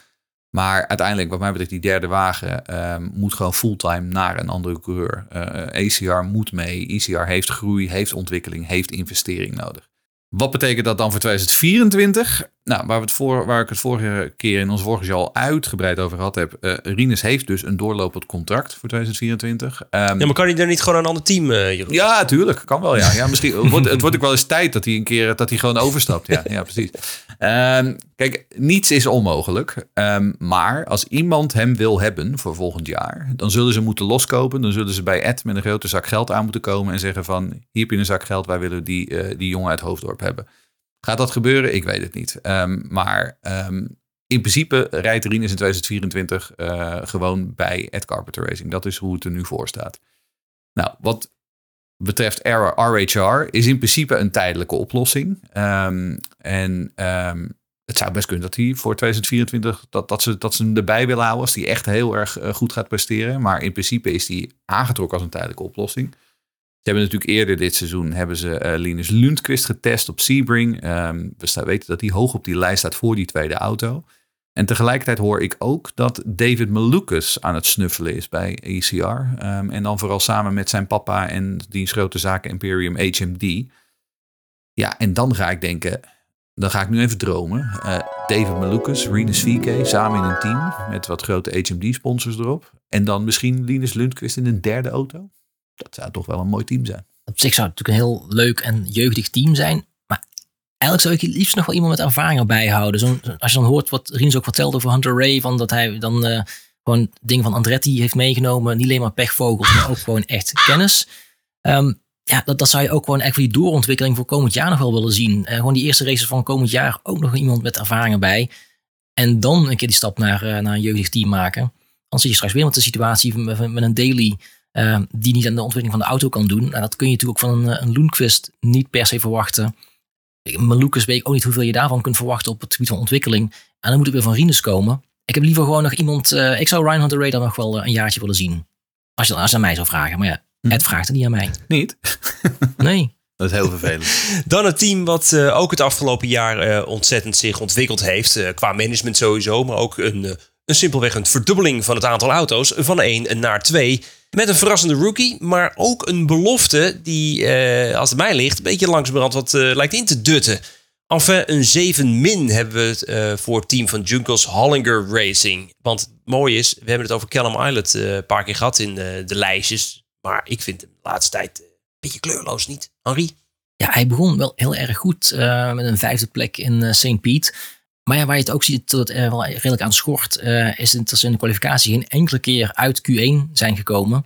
Maar uiteindelijk, wat mij betreft, die derde wagen um, moet gewoon fulltime naar een andere coureur. Uh, moet mee. ECR heeft groei, heeft ontwikkeling, heeft investering nodig. Wat betekent dat dan voor 2024? Nou, waar, we het voor, waar ik het vorige keer in ons vorige jaar al uitgebreid over gehad heb. Uh, Rinus heeft dus een doorlopend contract voor 2024. Um, ja, maar kan hij dan niet gewoon een ander team, uh, Jeroen? Ja, tuurlijk. Kan wel, ja. ja misschien, [LAUGHS] wordt, het wordt ook wel eens tijd dat hij een keer dat hij gewoon overstapt. Ja, ja precies. Um, kijk, niets is onmogelijk. Um, maar als iemand hem wil hebben voor volgend jaar, dan zullen ze moeten loskopen. Dan zullen ze bij Ed met een grote zak geld aan moeten komen en zeggen van, hier heb je een zak geld, wij willen die, uh, die jongen uit Hoofddorp hebben. Gaat dat gebeuren? Ik weet het niet. Um, maar um, in principe rijdt Rinus in 2024 uh, gewoon bij Ed Carpenter Racing. Dat is hoe het er nu voor staat. Nou, wat betreft RHR is in principe een tijdelijke oplossing. Um, en het zou best kunnen dat hij voor 2024 dat, dat, ze, dat ze hem erbij willen houden als hij echt heel erg uh, goed gaat presteren. Maar in principe is hij aangetrokken als een tijdelijke oplossing. Ze hebben natuurlijk eerder dit seizoen hebben ze uh, Linus Lundqvist getest op Sebring. Um, we weten dat hij hoog op die lijst staat voor die tweede auto. En tegelijkertijd hoor ik ook dat David Malukas aan het snuffelen is bij ECR. Um, en dan vooral samen met zijn papa en diens grote zaken Imperium HMD. Ja, en dan ga ik denken, dan ga ik nu even dromen. Eh, David Malukas, Rinus VK, samen in een team met wat grote HMD-sponsors erop. En dan misschien Linus Lundqvist in een derde auto. Dat zou toch wel een mooi team zijn. Op zich zou het natuurlijk een heel leuk en jeugdig team zijn. Maar eigenlijk zou ik liefst nog wel iemand met ervaring erbij houden. Zo'n- als je dan hoort wat Rinus ook vertelde over Hunter Ray. Van dat hij dan eh, gewoon dingen van Andretti heeft meegenomen. Niet alleen maar pechvogels, maar ook gewoon echt kennis. Ehm, ja, dat, dat zou je ook gewoon echt voor die doorontwikkeling voor komend jaar nog wel willen zien. Eh, gewoon die eerste races van komend jaar ook nog iemand met ervaring erbij. En dan een keer die stap naar, eh, naar een jeugdig team maken. Dan zit je straks weer met de situatie met een daily eh, die niet aan de ontwikkeling van de auto kan doen. Nou, dat kun je natuurlijk ook van een, eh, een niet per se verwachten. Malukas weet ik ook niet hoeveel je daarvan kunt verwachten op het gebied van ontwikkeling. En dan moet het weer van Rinus komen. Ik heb liever gewoon nog iemand... eh, ik zou Ryan Hunter Ray dan nog wel eh, een jaartje willen zien. Als je, als je aan mij zou vragen. Maar ja, Ed vraagt het niet aan mij. Niet? [LAUGHS] Nee. Dat is heel vervelend. [LAUGHS] Dan een team wat ook het afgelopen jaar eh, ontzettend zich ontwikkeld heeft. eh, qua management sowieso, maar ook een, een simpelweg een verdubbeling van het aantal auto's. Van 1 naar 2. Met een verrassende rookie, maar ook een belofte die, eh, als het mij ligt, een beetje langzamerhand wat eh, lijkt in te dutten. Enfin, een 7 min hebben we eh, voor het team van Junkos Hollinger Racing. Want het mooie is, we hebben het over Callum eh, een paar keer gehad in de lijstjes. Maar ik vind hem de laatste tijd een beetje kleurloos, niet? Henri? Ja, hij begon wel heel erg goed met een vijfde plek in St. Piet. Maar ja, waar je het ook ziet dat het er wel redelijk aan schort, eh, is dat ze in de kwalificatie geen enkele keer uit Q1 zijn gekomen.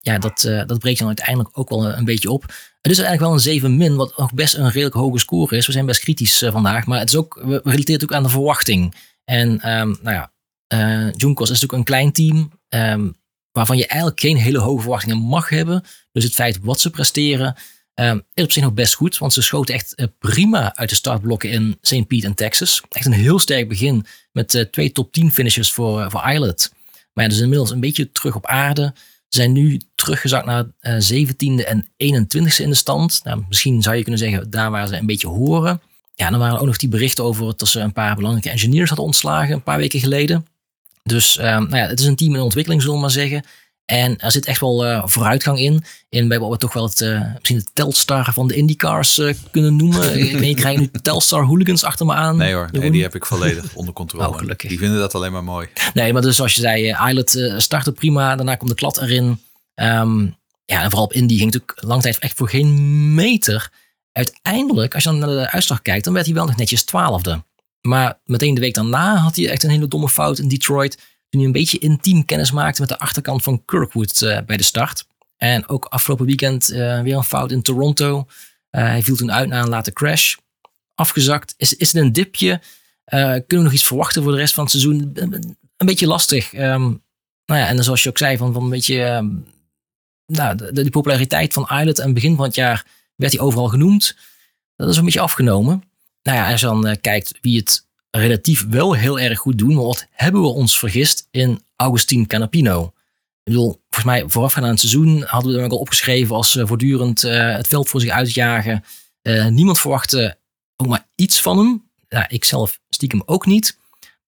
Ja, dat, eh, dat breekt dan uiteindelijk ook wel een beetje op. Het is eigenlijk wel een 7 min, wat nog best een redelijk hoge score is. We zijn best kritisch eh, vandaag, maar het is ook, we relateert ook aan de verwachting. En ehm, nou ja, eh Junkos is natuurlijk een klein team, ehm, waarvan je eigenlijk geen hele hoge verwachtingen mag hebben. Dus het feit wat ze presteren, Ehm, is op zich nog best goed, want ze schoten echt eh, prima uit de startblokken in St. Pete en Texas. Echt een heel sterk begin met eh, twee top 10 finishes voor, uh, voor Islet. Maar dus inmiddels een beetje terug op aarde. Ze zijn nu teruggezakt naar uh, 17e en 21e in de stand. Nou, misschien zou je kunnen zeggen daar waar ze een beetje horen. Ja, dan waren er ook nog die berichten over dat ze een paar belangrijke engineers hadden ontslagen een paar weken geleden. Dus nou ja, het is een team in ontwikkeling, zullen we maar zeggen. En er zit echt wel uh, vooruitgang in. In bij wat we toch wel het, uh, misschien het Telstar van de IndyCars uh, kunnen noemen. [LAUGHS] ik weet, krijg nu Telstar hooligans achter me aan. Nee hoor, nee, die heb ik volledig [LAUGHS] onder controle. Oh, gelukkig. Die vinden dat alleen maar mooi. Nee, maar dus zoals je zei, Islet startte prima. Daarna komt de klad erin. Um, ja, en vooral op Indy ging natuurlijk lang tijd echt voor geen meter. Uiteindelijk, als je dan naar de uitslag kijkt, dan werd hij wel nog netjes twaalfde. Maar meteen de week daarna had hij echt een hele domme fout in Detroit toen hij een beetje intiem kennis maakte met de achterkant van Kirkwood uh, bij de start. En ook afgelopen weekend uh, weer een fout in Toronto. Uh, hij viel toen uit na een late crash. Afgezakt. Is, is het een dipje? kunnen we nog iets verwachten voor de rest van het seizoen? Een beetje lastig. Um, nou ja, en zoals je ook zei, van, van een beetje... Um, nou, de, de, populariteit van Islet aan het begin van het jaar werd hij overal genoemd. Dat is een beetje afgenomen. Nou ja, als je dan kijkt wie het relatief wel heel erg goed doen. Maar wat hebben we ons vergist in Augustin Canapino? Ik bedoel, volgens mij voorafgaand aan het seizoen hadden we hem al opgeschreven als uh, voortdurend uh, het veld voor zich uitjagen. Uh, niemand verwachtte ook maar iets van hem. Ja, ik zelf stiekem ook niet.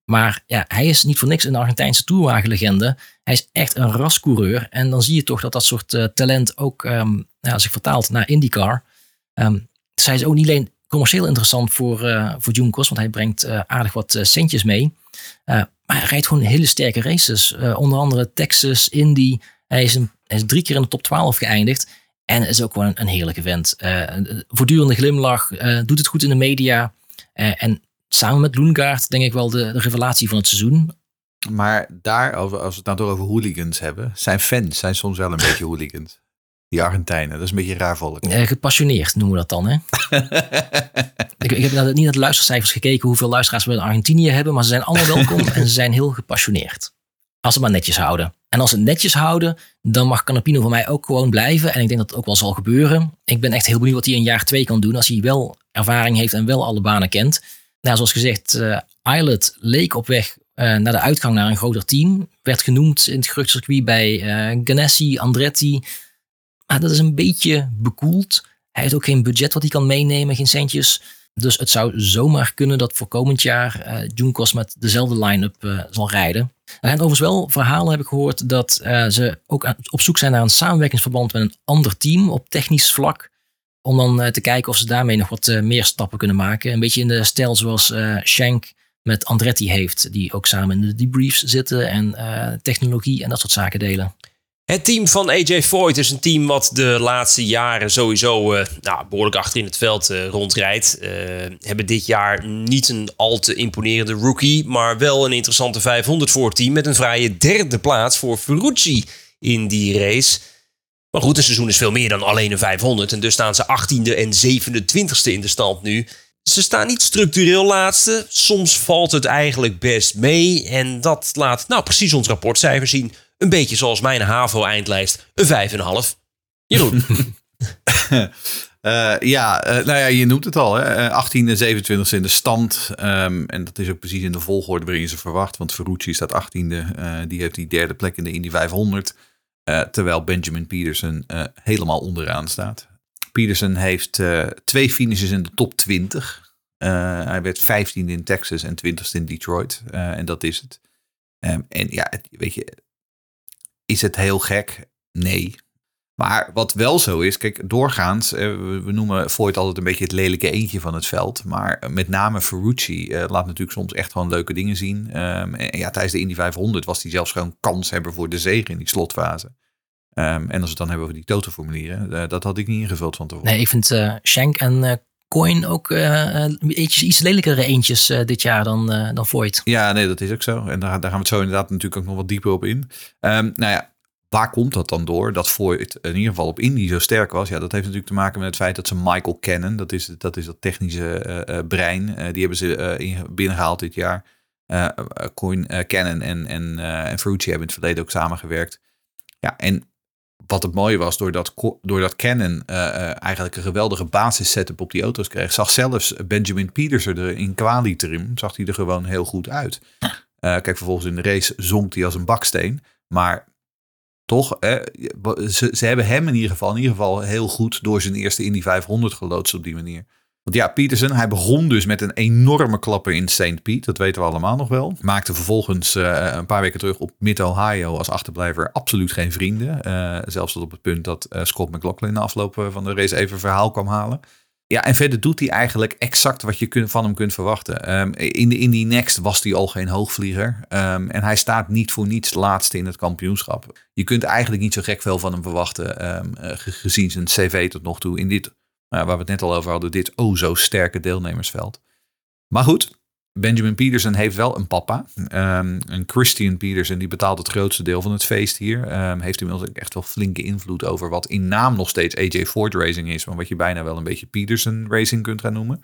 Maar ja, hij is niet voor niks een Argentijnse toerwagenlegende. Hij is echt een rascoureur. En dan zie je toch dat dat soort talent ook um, ja, zich vertaalt naar IndyCar. Um, hij is ook niet alleen commercieel interessant voor, uh, voor Junkos, want hij brengt uh, aardig wat uh, centjes mee. maar hij rijdt gewoon hele sterke races. onder andere Texas, Indy. Hij is, hij is drie keer in de top 12 geëindigd. En is ook gewoon een, een heerlijke vent. voortdurende glimlach, doet het goed in de media. en samen met Loengaard denk ik wel de, de revelatie van het seizoen. Maar daar, als we, als we het nou toch over hooligans hebben, zijn fans zijn soms wel een beetje hooligans. Die Argentijnen, dat is een beetje raar volk. Eh, gepassioneerd noemen we dat dan, hè? [LAUGHS] ik, ik, heb niet naar de luistercijfers gekeken hoeveel luisteraars we in Argentinië hebben, maar ze zijn allemaal welkom [LAUGHS] en ze zijn heel gepassioneerd. Als ze maar netjes houden. En als ze netjes houden, dan mag Canapino voor mij ook gewoon blijven. En ik denk dat het ook wel zal gebeuren. Ik ben echt heel benieuwd wat hij in jaar twee kan doen als hij wel ervaring heeft en wel alle banen kent. Nou, zoals gezegd, uh, Islet leek op weg uh, naar de uitgang naar een groter team. Werd genoemd in het geruchtcircuit bij uh, Ganassi, Andretti. Maar dat is een beetje bekoeld. Hij heeft ook geen budget wat hij kan meenemen, geen centjes. Dus het zou zomaar kunnen dat voor komend jaar uh, Junkos met dezelfde line-up uh, zal rijden. Er zijn overigens wel verhalen, heb ik gehoord, dat uh, ze ook op zoek zijn naar een samenwerkingsverband met een ander team op technisch vlak. om dan eh, te kijken of ze daarmee nog wat eh, meer stappen kunnen maken. Een beetje in de stijl zoals eh Shank met Andretti heeft. Die ook samen in de debriefs zitten en eh, technologie en dat soort zaken delen. Het team van AJ Foyt is een team wat de laatste jaren sowieso eh, nou, behoorlijk achter in het veld eh, rondrijdt. Eh, hebben dit jaar niet een al te imponerende rookie, maar wel een interessante 500 voor het team met een vrije derde plaats voor Ferrucci in die race. Maar goed, een seizoen is veel meer dan alleen een 500 en dus staan ze 18e en 27e in de stand nu. Ze staan niet structureel laatste. Soms valt het eigenlijk best mee. En dat laat nou precies ons rapportcijfer zien. Een beetje zoals mijn HAVO-eindlijst. Een 5,5. Jeroen. [LAUGHS] [LAUGHS] Eh, ja, eh, nou ja, je noemt het al. Hè? Eh, 18 en 27 in de stand. Ehm, en dat is ook precies in de volgorde waarin je ze verwacht. Want Ferrucci staat 18e. eh, die heeft die derde plek in de Indy 500. eh, terwijl Benjamin Peterson eh, helemaal onderaan staat. Peterson heeft eh, twee finishes in de top 20. Eh, hij werd 15 in Texas en 20ste in Detroit. Eh, en dat is het. Ehm, en ja, weet je, is het heel gek? Nee. Maar wat wel zo is, kijk, doorgaans, eh, we, noemen Voigt altijd een beetje het lelijke eentje van het veld. Maar eh, met name Ferrucci eh, laat natuurlijk soms echt gewoon leuke dingen zien. Ehm, ja, tijdens de Indy 500 was hij zelfs gewoon kans hebben voor de zege in die slotfase. Ehm, en als we het dan hebben over die totenformulieren, eh, dat had ik niet ingevuld van tevoren. Nee, ik vind eh, Shank en Coin ook eh, iets, lelijkere eentjes eh, dit jaar dan, eh dan Voigt. Ja, nee, dat is ook zo. En daar, daar gaan we het zo inderdaad natuurlijk ook nog wat dieper op in. Ehm, nou ja, waar komt dat dan door? Dat Voigt in ieder geval op Indy zo sterk was. Ja, dat heeft natuurlijk te maken met het feit dat ze Michael kennen. Dat is dat, is dat technische brein. Die hebben ze in, binnengehaald dit jaar. Coin, Cannon en, en, en Ferrucci hebben in het verleden ook samengewerkt. Ja, en wat het mooie was, doordat, doordat Canon eh, eh, eigenlijk een geweldige basis setup op die auto's kreeg, zag zelfs Benjamin Peterson er in kwalitrim, zag hij er gewoon heel goed uit. Eh, kijk, vervolgens in de race zonk hij als een baksteen. Maar toch, ze, ze hebben hem in ieder geval, in ieder geval heel goed door zijn eerste Indy 500 geloodst op die manier. Want ja, Peterson, hij begon dus met een enorme klapper in St. Pete. Dat weten we allemaal nog wel. Maakte vervolgens eh, een paar weken terug op Mid-Ohio als achterblijver absoluut geen vrienden. Eh, zelfs tot op het punt dat eh, Scott McLaughlin na afloop van de race even verhaal kwam halen. Ja, en verder doet hij eigenlijk exact wat je van hem kunt verwachten. Ehm, in, in die Next was hij al geen hoogvlieger. Ehm, en hij staat niet voor niets laatste in het kampioenschap. Je kunt eigenlijk niet zo gek veel van hem verwachten. ehm, eh, ge- gezien zijn cv tot nog toe in dit, waar we het net al over hadden, dit o zo sterke deelnemersveld. Maar goed, Benjamin Peterson heeft wel een papa. Een Christian Peterson, die betaalt het grootste deel van het feest hier. Ehm, heeft inmiddels echt wel flinke invloed over wat in naam nog steeds AJ Ford Racing is. Maar wat je bijna wel een beetje Peterson Racing kunt gaan noemen.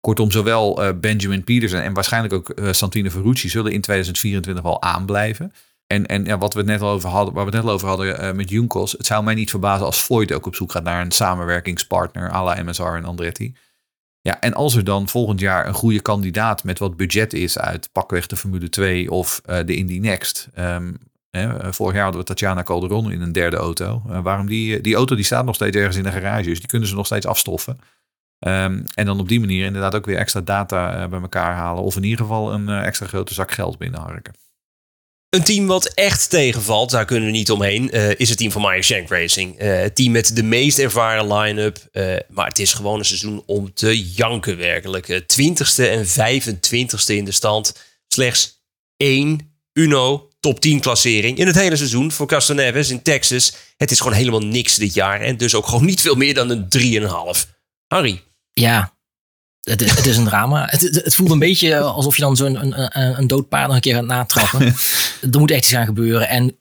Kortom, zowel eh, Benjamin Peterson en waarschijnlijk ook eh, Santino Ferrucci zullen in 2024 wel aanblijven. En, en ja, wat we net al over hadden, waar we het net al over hadden eh, met Junkos. Het zou mij niet verbazen als Voigt ook op zoek gaat naar een samenwerkingspartner à la MSR en Andretti. Ja, en als er dan volgend jaar een goede kandidaat met wat budget is uit pakweg de Formule 2 of eh, de Indy Next. Ehm, hè, vorig jaar hadden we Tatjana Calderon in een derde auto. Eh, waarom die, die auto die staat nog steeds ergens in de garage, dus die kunnen ze nog steeds afstoffen. Ehm, en dan op die manier inderdaad ook weer extra data eh, bij elkaar halen. Of in ieder geval een eh, extra grote zak geld binnenharken. Een team wat echt tegenvalt, daar kunnen we niet omheen, eh, is het team van Meyer Shank Racing. Eh, het team met de meest ervaren line-up. eh, maar het is gewoon een seizoen om te janken werkelijk. Eh, 20ste en 25ste in de stand. Slechts één Uno top 10 klassering in het hele seizoen voor Castaneves in Texas. Het is gewoon helemaal niks dit jaar. En dus ook gewoon niet veel meer dan een 3,5. Harry. Ja, het, het is een drama. Het, het, het voelt een beetje alsof je dan zo'n een, een, dood paard nog een keer gaat natrappen. [LAUGHS] er moet echt iets gaan gebeuren. En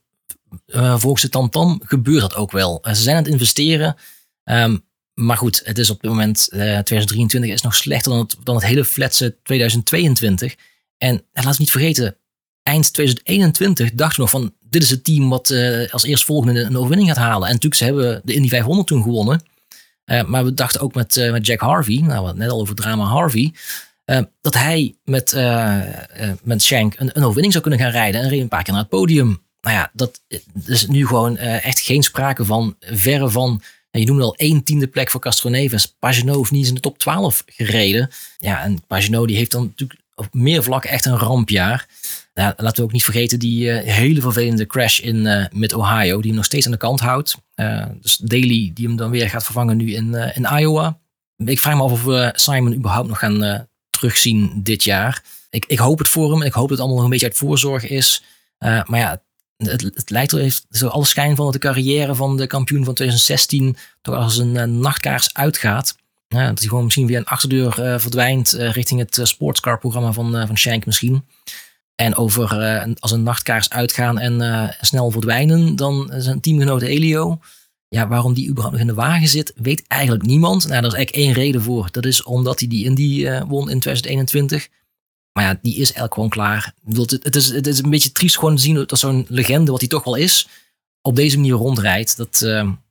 eh, volgens de tamtam gebeurt dat ook wel. Eh, ze zijn aan het investeren. Ehm, maar goed, het is op dit moment, eh 2023 is nog slechter dan het, dan het hele fletse 2022. En eh, laten we niet vergeten, eind 2021 dachten we nog van, dit is het team wat eh, als eerstvolgende een overwinning gaat halen. En natuurlijk, ze hebben de Indy 500 toen gewonnen. Uh, maar we dachten ook met, uh, met Jack Harvey, nou, we net al over drama Harvey, uh, dat hij met, met Shank een, een, overwinning zou kunnen gaan rijden en reed een paar keer naar het podium. Nou ja, dat is nu gewoon echt geen sprake van, verre van, je noemde al één tiende plek voor Castroneves. Pagenaud heeft niet eens in de top 12 gereden. Ja, en Pagenaud die heeft dan natuurlijk op meer vlakken echt een rampjaar. Laten we ook niet vergeten die eh, hele vervelende crash in uh, Mid-Ohio, die hem nog steeds aan de kant houdt. Uh, dus Daly, die hem dan weer gaat vervangen nu in, in Iowa. Ik vraag me af of we Simon überhaupt nog gaan terugzien dit jaar. Ik, ik hoop het voor hem ik hoop dat het allemaal nog een beetje uit voorzorg is. maar ja, het, het lijkt er heeft zo schijn van dat de carrière van de kampioen van 2016 toch als een nachtkaars uitgaat. Dat hij gewoon misschien weer een achterdeur verdwijnt richting het sportscar-programma van, van Shank misschien. En over uh, als een nachtkaars uitgaan en uh, snel verdwijnen, dan zijn teamgenoot Elio. Ja, waarom die überhaupt nog in de wagen zit, weet eigenlijk niemand. Nou, daar is eigenlijk één reden voor. Dat is omdat hij die Indy uh, won in 2021. Maar ja, die is eigenlijk gewoon klaar. Het, is, het is een beetje triest gewoon te zien dat zo'n legende, wat hij toch wel is, op deze manier rondrijdt. Dat,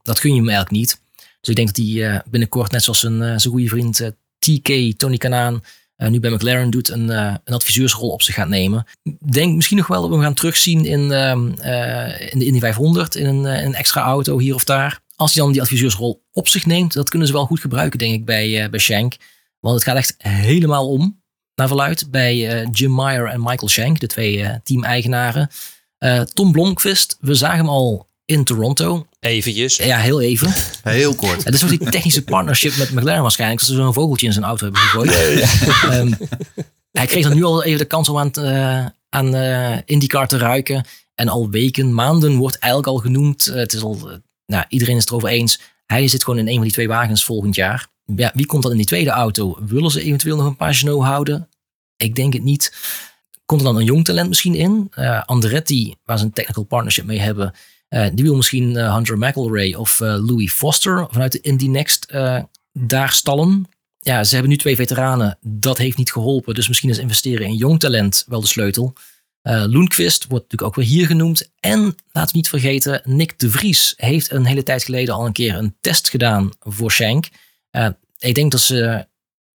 dat gun je hem eigenlijk niet. Dus ik denk dat hij binnenkort, net zoals zijn, zijn goede vriend TK, Tony Kanaan, uh, nu bij McLaren doet, een, uh, een adviseursrol op zich gaat nemen. Denk misschien nog wel dat we hem gaan terugzien in, uh, in de Indy 500, in een, een, extra auto hier of daar. Als hij dan die adviseursrol op zich neemt, dat kunnen ze wel goed gebruiken, denk ik, bij, bij Shank. Want het gaat echt helemaal om, naar verluid, bij Jim Meyer en Michael Shank, de twee team-eigenaren. Tom Blomqvist, we zagen hem al in Toronto. Eventjes. Ja, heel even. Heel kort. Het is ook die technische partnership met McLaren waarschijnlijk. Dat ze zo'n vogeltje in zijn auto hebben gegooid. Um, hij kreeg dan nu al even de kans om aan, uh, aan uh, IndyCar te ruiken. En al weken, maanden wordt eigenlijk al genoemd. Uh, het is al, nou, iedereen is het erover eens. Hij zit gewoon in een van die twee wagens volgend jaar. Ja, wie komt dan in die tweede auto? Willen ze eventueel nog een Pagano houden? Ik denk het niet. Komt er dan een jong talent misschien in? Andretti, waar ze een technical partnership mee hebben die wil misschien uh, Hunter McElray of uh, Louis Foster vanuit de Indy Next daar stallen. Ja, ze hebben nu twee veteranen. Dat heeft niet geholpen. Dus misschien is investeren in jong talent wel de sleutel. Uh, wordt natuurlijk ook weer hier genoemd. En laten we niet vergeten, Nick de Vries heeft een hele tijd geleden al een keer een test gedaan voor Shank. ik denk dat ze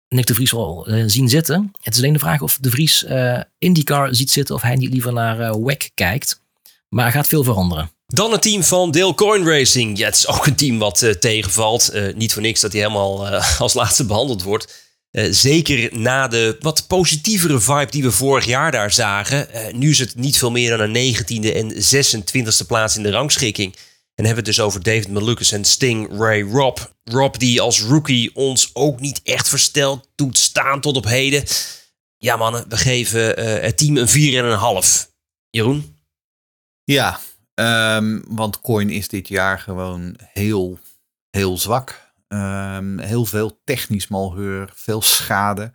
Nick de Vries wel zien zitten. Het is alleen de vraag of de Vries IndyCar ziet zitten of hij niet liever naar WEC kijkt. Maar er gaat veel veranderen. Dan het team van Dale Coin Racing. Ja, het is ook een team wat uh, tegenvalt. Uh, niet voor niks dat hij helemaal uh, [LAUGHS] als laatste behandeld wordt. zeker na de wat positievere vibe die we vorig jaar daar zagen. nu is het niet veel meer dan een 19e en 26e plaats in de rangschikking. En hebben we het dus over David Malukas en Sting Ray Rob. Rob die als rookie ons ook niet echt versteld doet staan tot op heden. Ja mannen, we geven het team een 4,5. Jeroen? Ja, Um, want Coin is dit jaar gewoon heel, heel zwak. Um, heel veel technisch malheur, veel schade.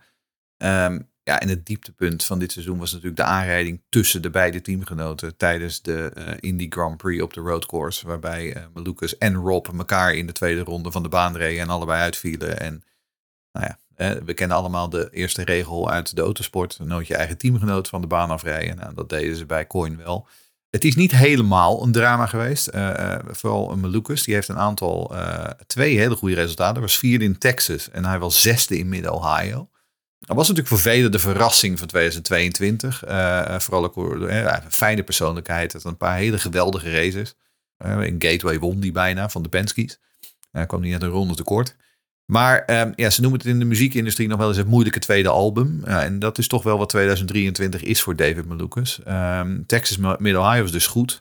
Um, ja, en het dieptepunt van dit seizoen was natuurlijk de aanrijding tussen de beide teamgenoten tijdens de uh, Indy Grand Prix op de roadcourse. Waarbij uh, Lucas en Rob elkaar in de tweede ronde van de baan reden en allebei uitvielen. En nou ja, eh, we kennen allemaal de eerste regel uit de autosport. Nooit je eigen teamgenoot van de baan afrijden. Nou, dat deden ze bij Coin wel. Het is niet helemaal een drama geweest. Uh, vooral Malukas, die heeft een aantal, uh, twee hele goede resultaten. Hij was vierde in Texas en hij was zesde in Mid-Ohio. Dat was natuurlijk voor velen de verrassing van 2022. vooral ook een fijne persoonlijkheid. Het een paar hele geweldige races. in Gateway won die bijna van de Penske's. Hij kwam niet net een ronde tekort. Maar um, ja, ze noemen het in de muziekindustrie nog wel eens het moeilijke tweede album. En dat is toch wel wat 2023 is voor David Malukas. Um, Texas Mid-Ohio was dus goed.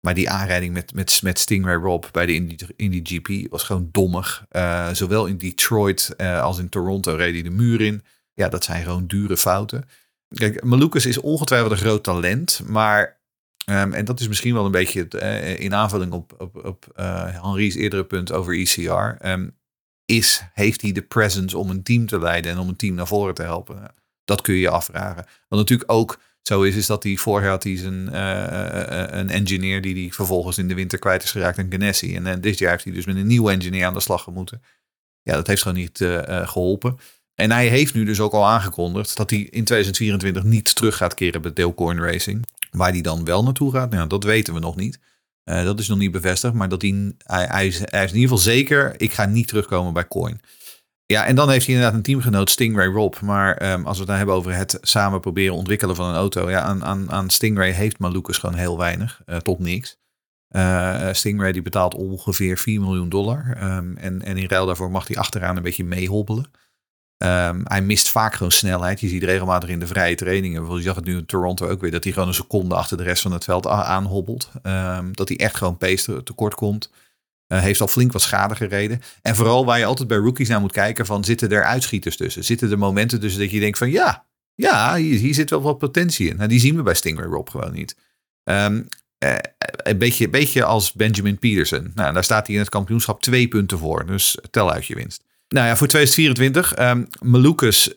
Maar die aanrijding met, met, Stingray Rob bij de Indy GP was gewoon dommig. Uh, zowel in Detroit uh, als in Toronto reed hij de muur in. Ja, dat zijn gewoon dure fouten. Kijk, Malukas is ongetwijfeld een groot talent. Maar, um, en dat is misschien wel een beetje uh, in aanvulling op, op, op Henri's eerdere punt over ECR is, heeft hij de presence om een team te leiden en om een team naar voren te helpen? Dat kun je je afvragen. Wat natuurlijk ook zo is, is dat hij vorig had hij zijn, uh, een engineer die hij vervolgens in de winter kwijt is geraakt aan Ganassi. En dit jaar heeft hij dus met een nieuwe engineer aan de slag gemoeten. Ja, dat heeft gewoon niet geholpen. En hij heeft nu dus ook al aangekondigd dat hij in 2024 niet terug gaat keren bij Dale Racing. Waar hij dan wel naartoe gaat, nou, dat weten we nog niet. Uh, dat is nog niet bevestigd, maar dat hij, hij, hij, is, hij, is, in ieder geval zeker, ik ga niet terugkomen bij Coin. Ja, en dan heeft hij inderdaad een teamgenoot, Stingray Rob. Maar um, als we het dan hebben over het samen proberen ontwikkelen van een auto. Ja, aan, aan, aan Stingray heeft Malukas gewoon heel weinig, uh, tot niks. Uh, Stingray die betaalt ongeveer 4 miljoen dollar. Um, en, en in ruil daarvoor mag hij achteraan een beetje meehobbelen. Ehm, hij mist vaak gewoon snelheid. Je ziet regelmatig in de vrije trainingen. Je zag het nu in Toronto ook weer. Dat hij gewoon een seconde achter de rest van het veld aanhobbelt. Ehm, dat hij echt gewoon te- tekort komt. Eh, heeft al flink wat schade gereden. En vooral waar je altijd bij rookies naar moet kijken. Van, zitten er uitschieters tussen? Zitten er momenten tussen dat je denkt van ja, ja hier, hier zit wel wat potentie in. Nou, die zien we bij Stingray Rob gewoon niet. Ehm, eh, een beetje, beetje als Benjamin Peterson. Nou, daar staat hij in het kampioenschap twee punten voor. Dus tel uit je winst. Nou ja, voor 2024, ehm Malukas,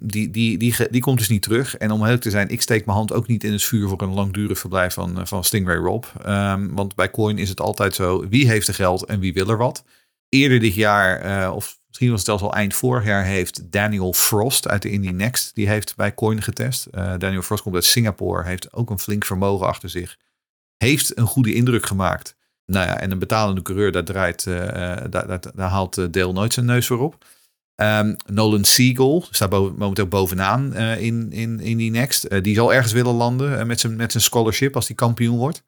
die, die, die, die komt dus niet terug. En om eerlijk te zijn, ik steek mijn hand ook niet in het vuur voor een langdurig verblijf van, eh, van Stingray Rob. Ehm, want bij Coin is het altijd zo, wie heeft er geld en wie wil er wat? Eerder dit jaar, eh, of misschien was het zelfs al eind vorig jaar, heeft Daniel Frost uit de Indie Next, die heeft bij Coin getest. Eh, Daniel Frost komt uit Singapore, heeft ook een flink vermogen achter zich. Heeft een goede indruk gemaakt. Nou ja, en een betalende coureur, daar, draait, eh, eh, daar, haalt eh, Dale nooit zijn neus voor op. Ehm, Nolan Siegel staat momenteel bovenaan in, in, in die next. Die zal ergens willen landen met, zijn, met zijn scholarship als hij kampioen wordt.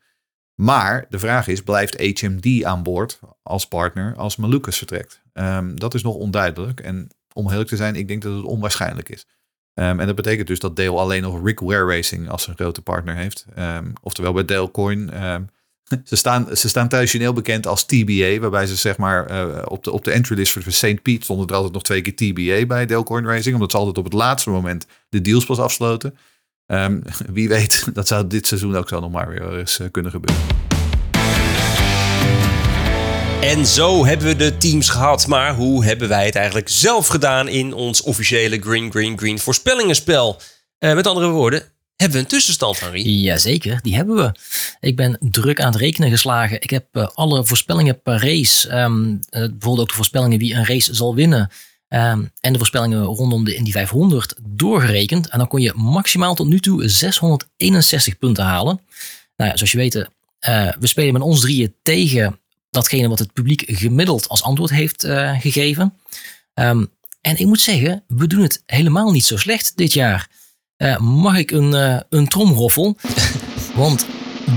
Maar de vraag is, blijft HMD aan boord als partner als Malukas vertrekt? Ehm, dat is nog onduidelijk. En om eerlijk te zijn, ik denk dat het onwaarschijnlijk is. Ehm, en dat betekent dus dat Dale alleen nog Rick Ware Racing als zijn grote partner heeft. Oftewel bij Dale Coin. Ze, staan, ze staan bekend als TBA, waarbij ze zeg maar eh, op, de, op de entry list voor St. Pete stonden er altijd nog twee keer TBA bij Dale Coin Racing, omdat ze altijd op het laatste moment de deals pas afsloten. Ehm, wie weet, [LAUGHS] dat zou dit seizoen ook zo nog maar weer eens eh, kunnen gebeuren. En zo hebben we de teams gehad. Maar hoe hebben wij het eigenlijk zelf gedaan in ons officiële Green Green Green voorspellingenspel? Eh, met andere woorden, hebben we een tussenstand, Harry? Jazeker, die hebben we. Ik ben druk aan het rekenen geslagen. Ik heb eh, alle voorspellingen per race, ehm, eh, bijvoorbeeld ook de voorspellingen wie een race zal winnen, ehm, en de voorspellingen rondom de Indy 500 doorgerekend. En dan kon je maximaal tot nu toe 661 punten halen. Nou ja, zoals je weet, eh, we spelen met ons drieën tegen datgene wat het publiek gemiddeld als antwoord heeft gegeven. Ehm, en ik moet zeggen, we doen het helemaal niet zo slecht dit jaar. Eh, mag ik een, eh, een tromroffel? [LAUGHS] Want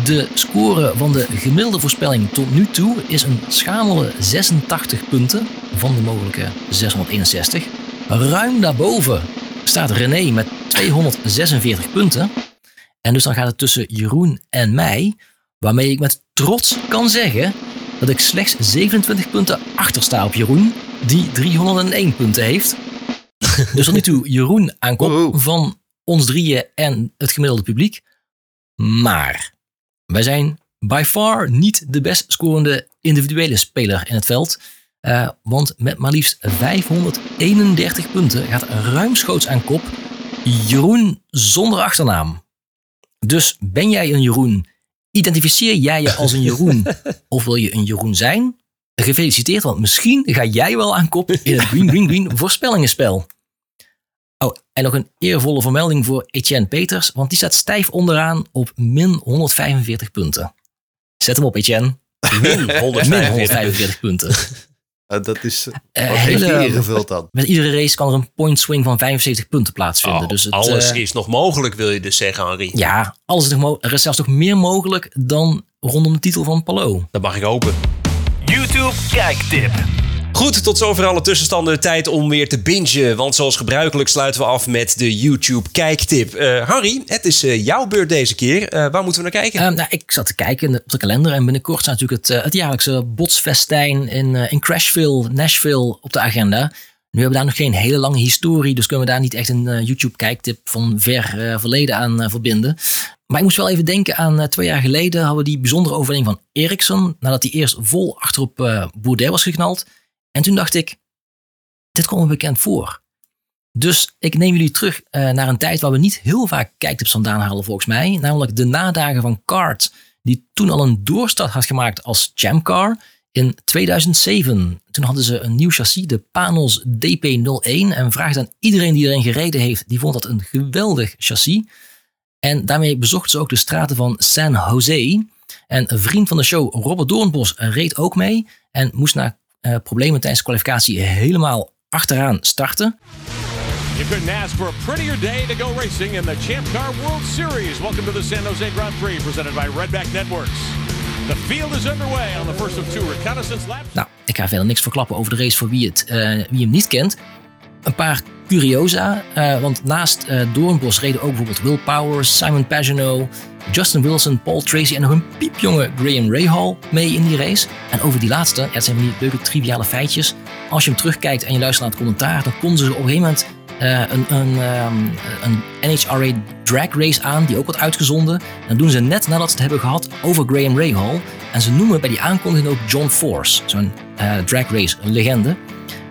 de score van de gemiddelde voorspelling tot nu toe is een schamele 86 punten van de mogelijke 661. Ruim daarboven staat René met 246 punten. En dus dan gaat het tussen Jeroen en mij, waarmee ik met trots kan zeggen dat ik slechts 27 punten achter sta op Jeroen, die 301 punten heeft. Dus tot nu toe Jeroen aan kop van ons drieën en het gemiddelde publiek. Maar wij zijn by far niet de best scorende individuele speler in het veld. Eh, want met maar liefst 531 punten gaat ruimschoots aan kop Jeroen zonder achternaam. Dus ben jij een Jeroen? Identificeer jij je als een Jeroen? [LAUGHS] of wil je een Jeroen zijn? Gefeliciteerd, want misschien ga jij wel aan kop in het [LAUGHS] Green Green Green voorspellingenspel. En nog een eervolle vermelding voor Etienne Peters, want die staat stijf onderaan op min 145 punten. Zet hem op, Etienne. Min Min 145. 145 punten. dat is, Eh, wat heeft hele- ingevuld dan? Met iedere race kan er een point swing van 75 punten plaatsvinden. Oh, dus het, alles eh, is nog mogelijk, wil je dus zeggen, Henri? Ja, alles is nog mo- er is zelfs nog meer mogelijk dan rondom de titel van Palo. Dat mag ik hopen. YouTube kijktip. Goed, tot zover alle tussenstanden. Tijd om weer te bingen. Want zoals gebruikelijk sluiten we af met de YouTube kijktip. Eh Harry, het is eh, jouw beurt deze keer. Eh, waar moeten we naar kijken? Ehm, nou, ik zat te kijken op de kalender en binnenkort staat natuurlijk het, het jaarlijkse botsfestijn in, in Crashville, Nashville op de agenda. Nu hebben we daar nog geen hele lange historie, dus kunnen we daar niet echt een eh, YouTube kijktip van ver verleden aan verbinden. Maar ik moest wel even denken aan twee jaar geleden hadden we die bijzondere overwinning van Ericsson, nadat hij eerst vol achterop Bourdais was geknald. En toen dacht ik, dit komt me bekend voor. Dus ik neem jullie terug eh, naar een tijd waar we niet heel vaak kijktips vandaan halen volgens mij. Namelijk de nadagen van Kart, die toen al een doorstart had gemaakt als Chamcar in 2007. Toen hadden ze een nieuw chassis, de Panos DP01. En vraagde aan iedereen die erin gereden heeft, die vond dat een geweldig chassis. En daarmee bezochten ze ook de straten van San Jose. En een vriend van de show, Robert Doornbos, reed ook mee. En moest na eh, problemen tijdens de kwalificatie helemaal achteraan starten. You couldn't ask for a prettier day to go racing in the Champ Car World Series. Welcome to the San Jose Grand Prix, presented by Redback Networks. The field is underway on the first of two reconnaissance laps. Nou, ik ga verder niks verklappen over de race voor wie, het, eh, wie hem niet kent. Een paar curiosa, eh, want naast eh Doornbos reden ook bijvoorbeeld Will Powers, Simon Pagino, Justin Wilson, Paul Tracy en nog een piepjonge Graham Rahal mee in die race. En over die laatste, ja, het zijn die leuke triviale feitjes. Als je hem terugkijkt en je luistert naar het commentaar, dan konden ze op een gegeven moment eh, een, een, ehm, een NHRA drag race aan, die ook wordt uitgezonden. En dat doen ze net nadat ze het hebben gehad over Graham Rahal. En ze noemen bij die aankondiging ook John Force, zo'n drag race legende.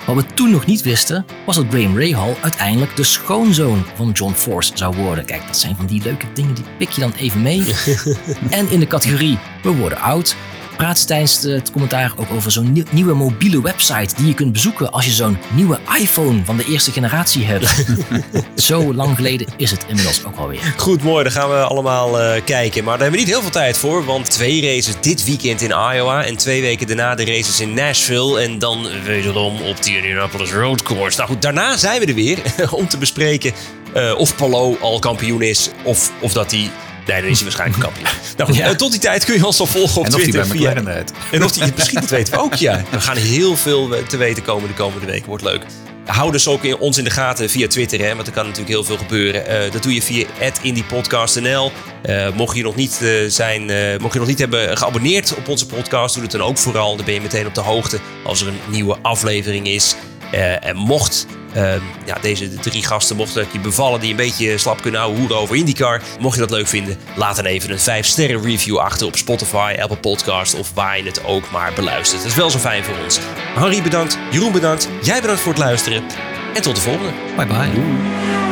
Wat we toen nog niet wisten, was dat Graham Rahal uiteindelijk de schoonzoon van John Force zou worden. Kijk, dat zijn van die leuke dingen, die pik je dan even mee. [LAUGHS] en in de categorie We worden oud, praat tijdens het commentaar ook over zo'n nieuw- nieuwe mobiele website die je kunt bezoeken als je zo'n nieuwe iPhone van de eerste generatie hebt. [LAUGHS] Zo lang geleden is het inmiddels ook alweer. Goed, mooi. Daar gaan we allemaal eh, kijken. Maar daar hebben we niet heel veel tijd voor. Want twee races dit weekend in Iowa. En twee weken daarna de races in Nashville. En dan wederom op de Indianapolis Road Course. Nou goed, daarna zijn we er weer. [LAUGHS] om te bespreken eh, of Palo al kampioen is. Of, of dat hij... Nee, dan is hij waarschijnlijk kampioen. [LAUGHS] Nou, Ja. eh, tot die tijd kun je ons al volgen op En of hij Twitter. bij via-. En of die, [LAUGHS] misschien, dat weten we ook, ja. We gaan heel veel eh, te weten komen de komende weken. Wordt leuk. Hou dus ook in, ons in de gaten via Twitter, hè, want er kan natuurlijk heel veel gebeuren. Eh, dat doe je via @indiepodcast.nl. Mocht je nog niet zijn, mocht je nog niet hebben geabonneerd op onze podcast, doe het dan ook vooral. Dan ben je meteen op de hoogte als er een nieuwe aflevering is. Eh, en mocht eh, ja, deze drie gasten, mocht het je bevallen die een beetje slap kunnen houden hoeren over IndyCar. Mocht je dat leuk vinden, laat dan even een 5 sterren review achter op Spotify, Apple Podcast of waar je het ook maar beluistert. Dat is wel zo fijn voor ons. Harry bedankt, Jeroen bedankt, jij bedankt voor het luisteren. En tot de volgende. Bye bye.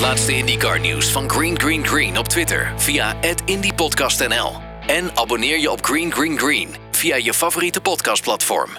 Het laatste IndyCar nieuws van Green Green Green op Twitter via @indypodcastnl en abonneer je op Green Green Green via je favoriete podcastplatform.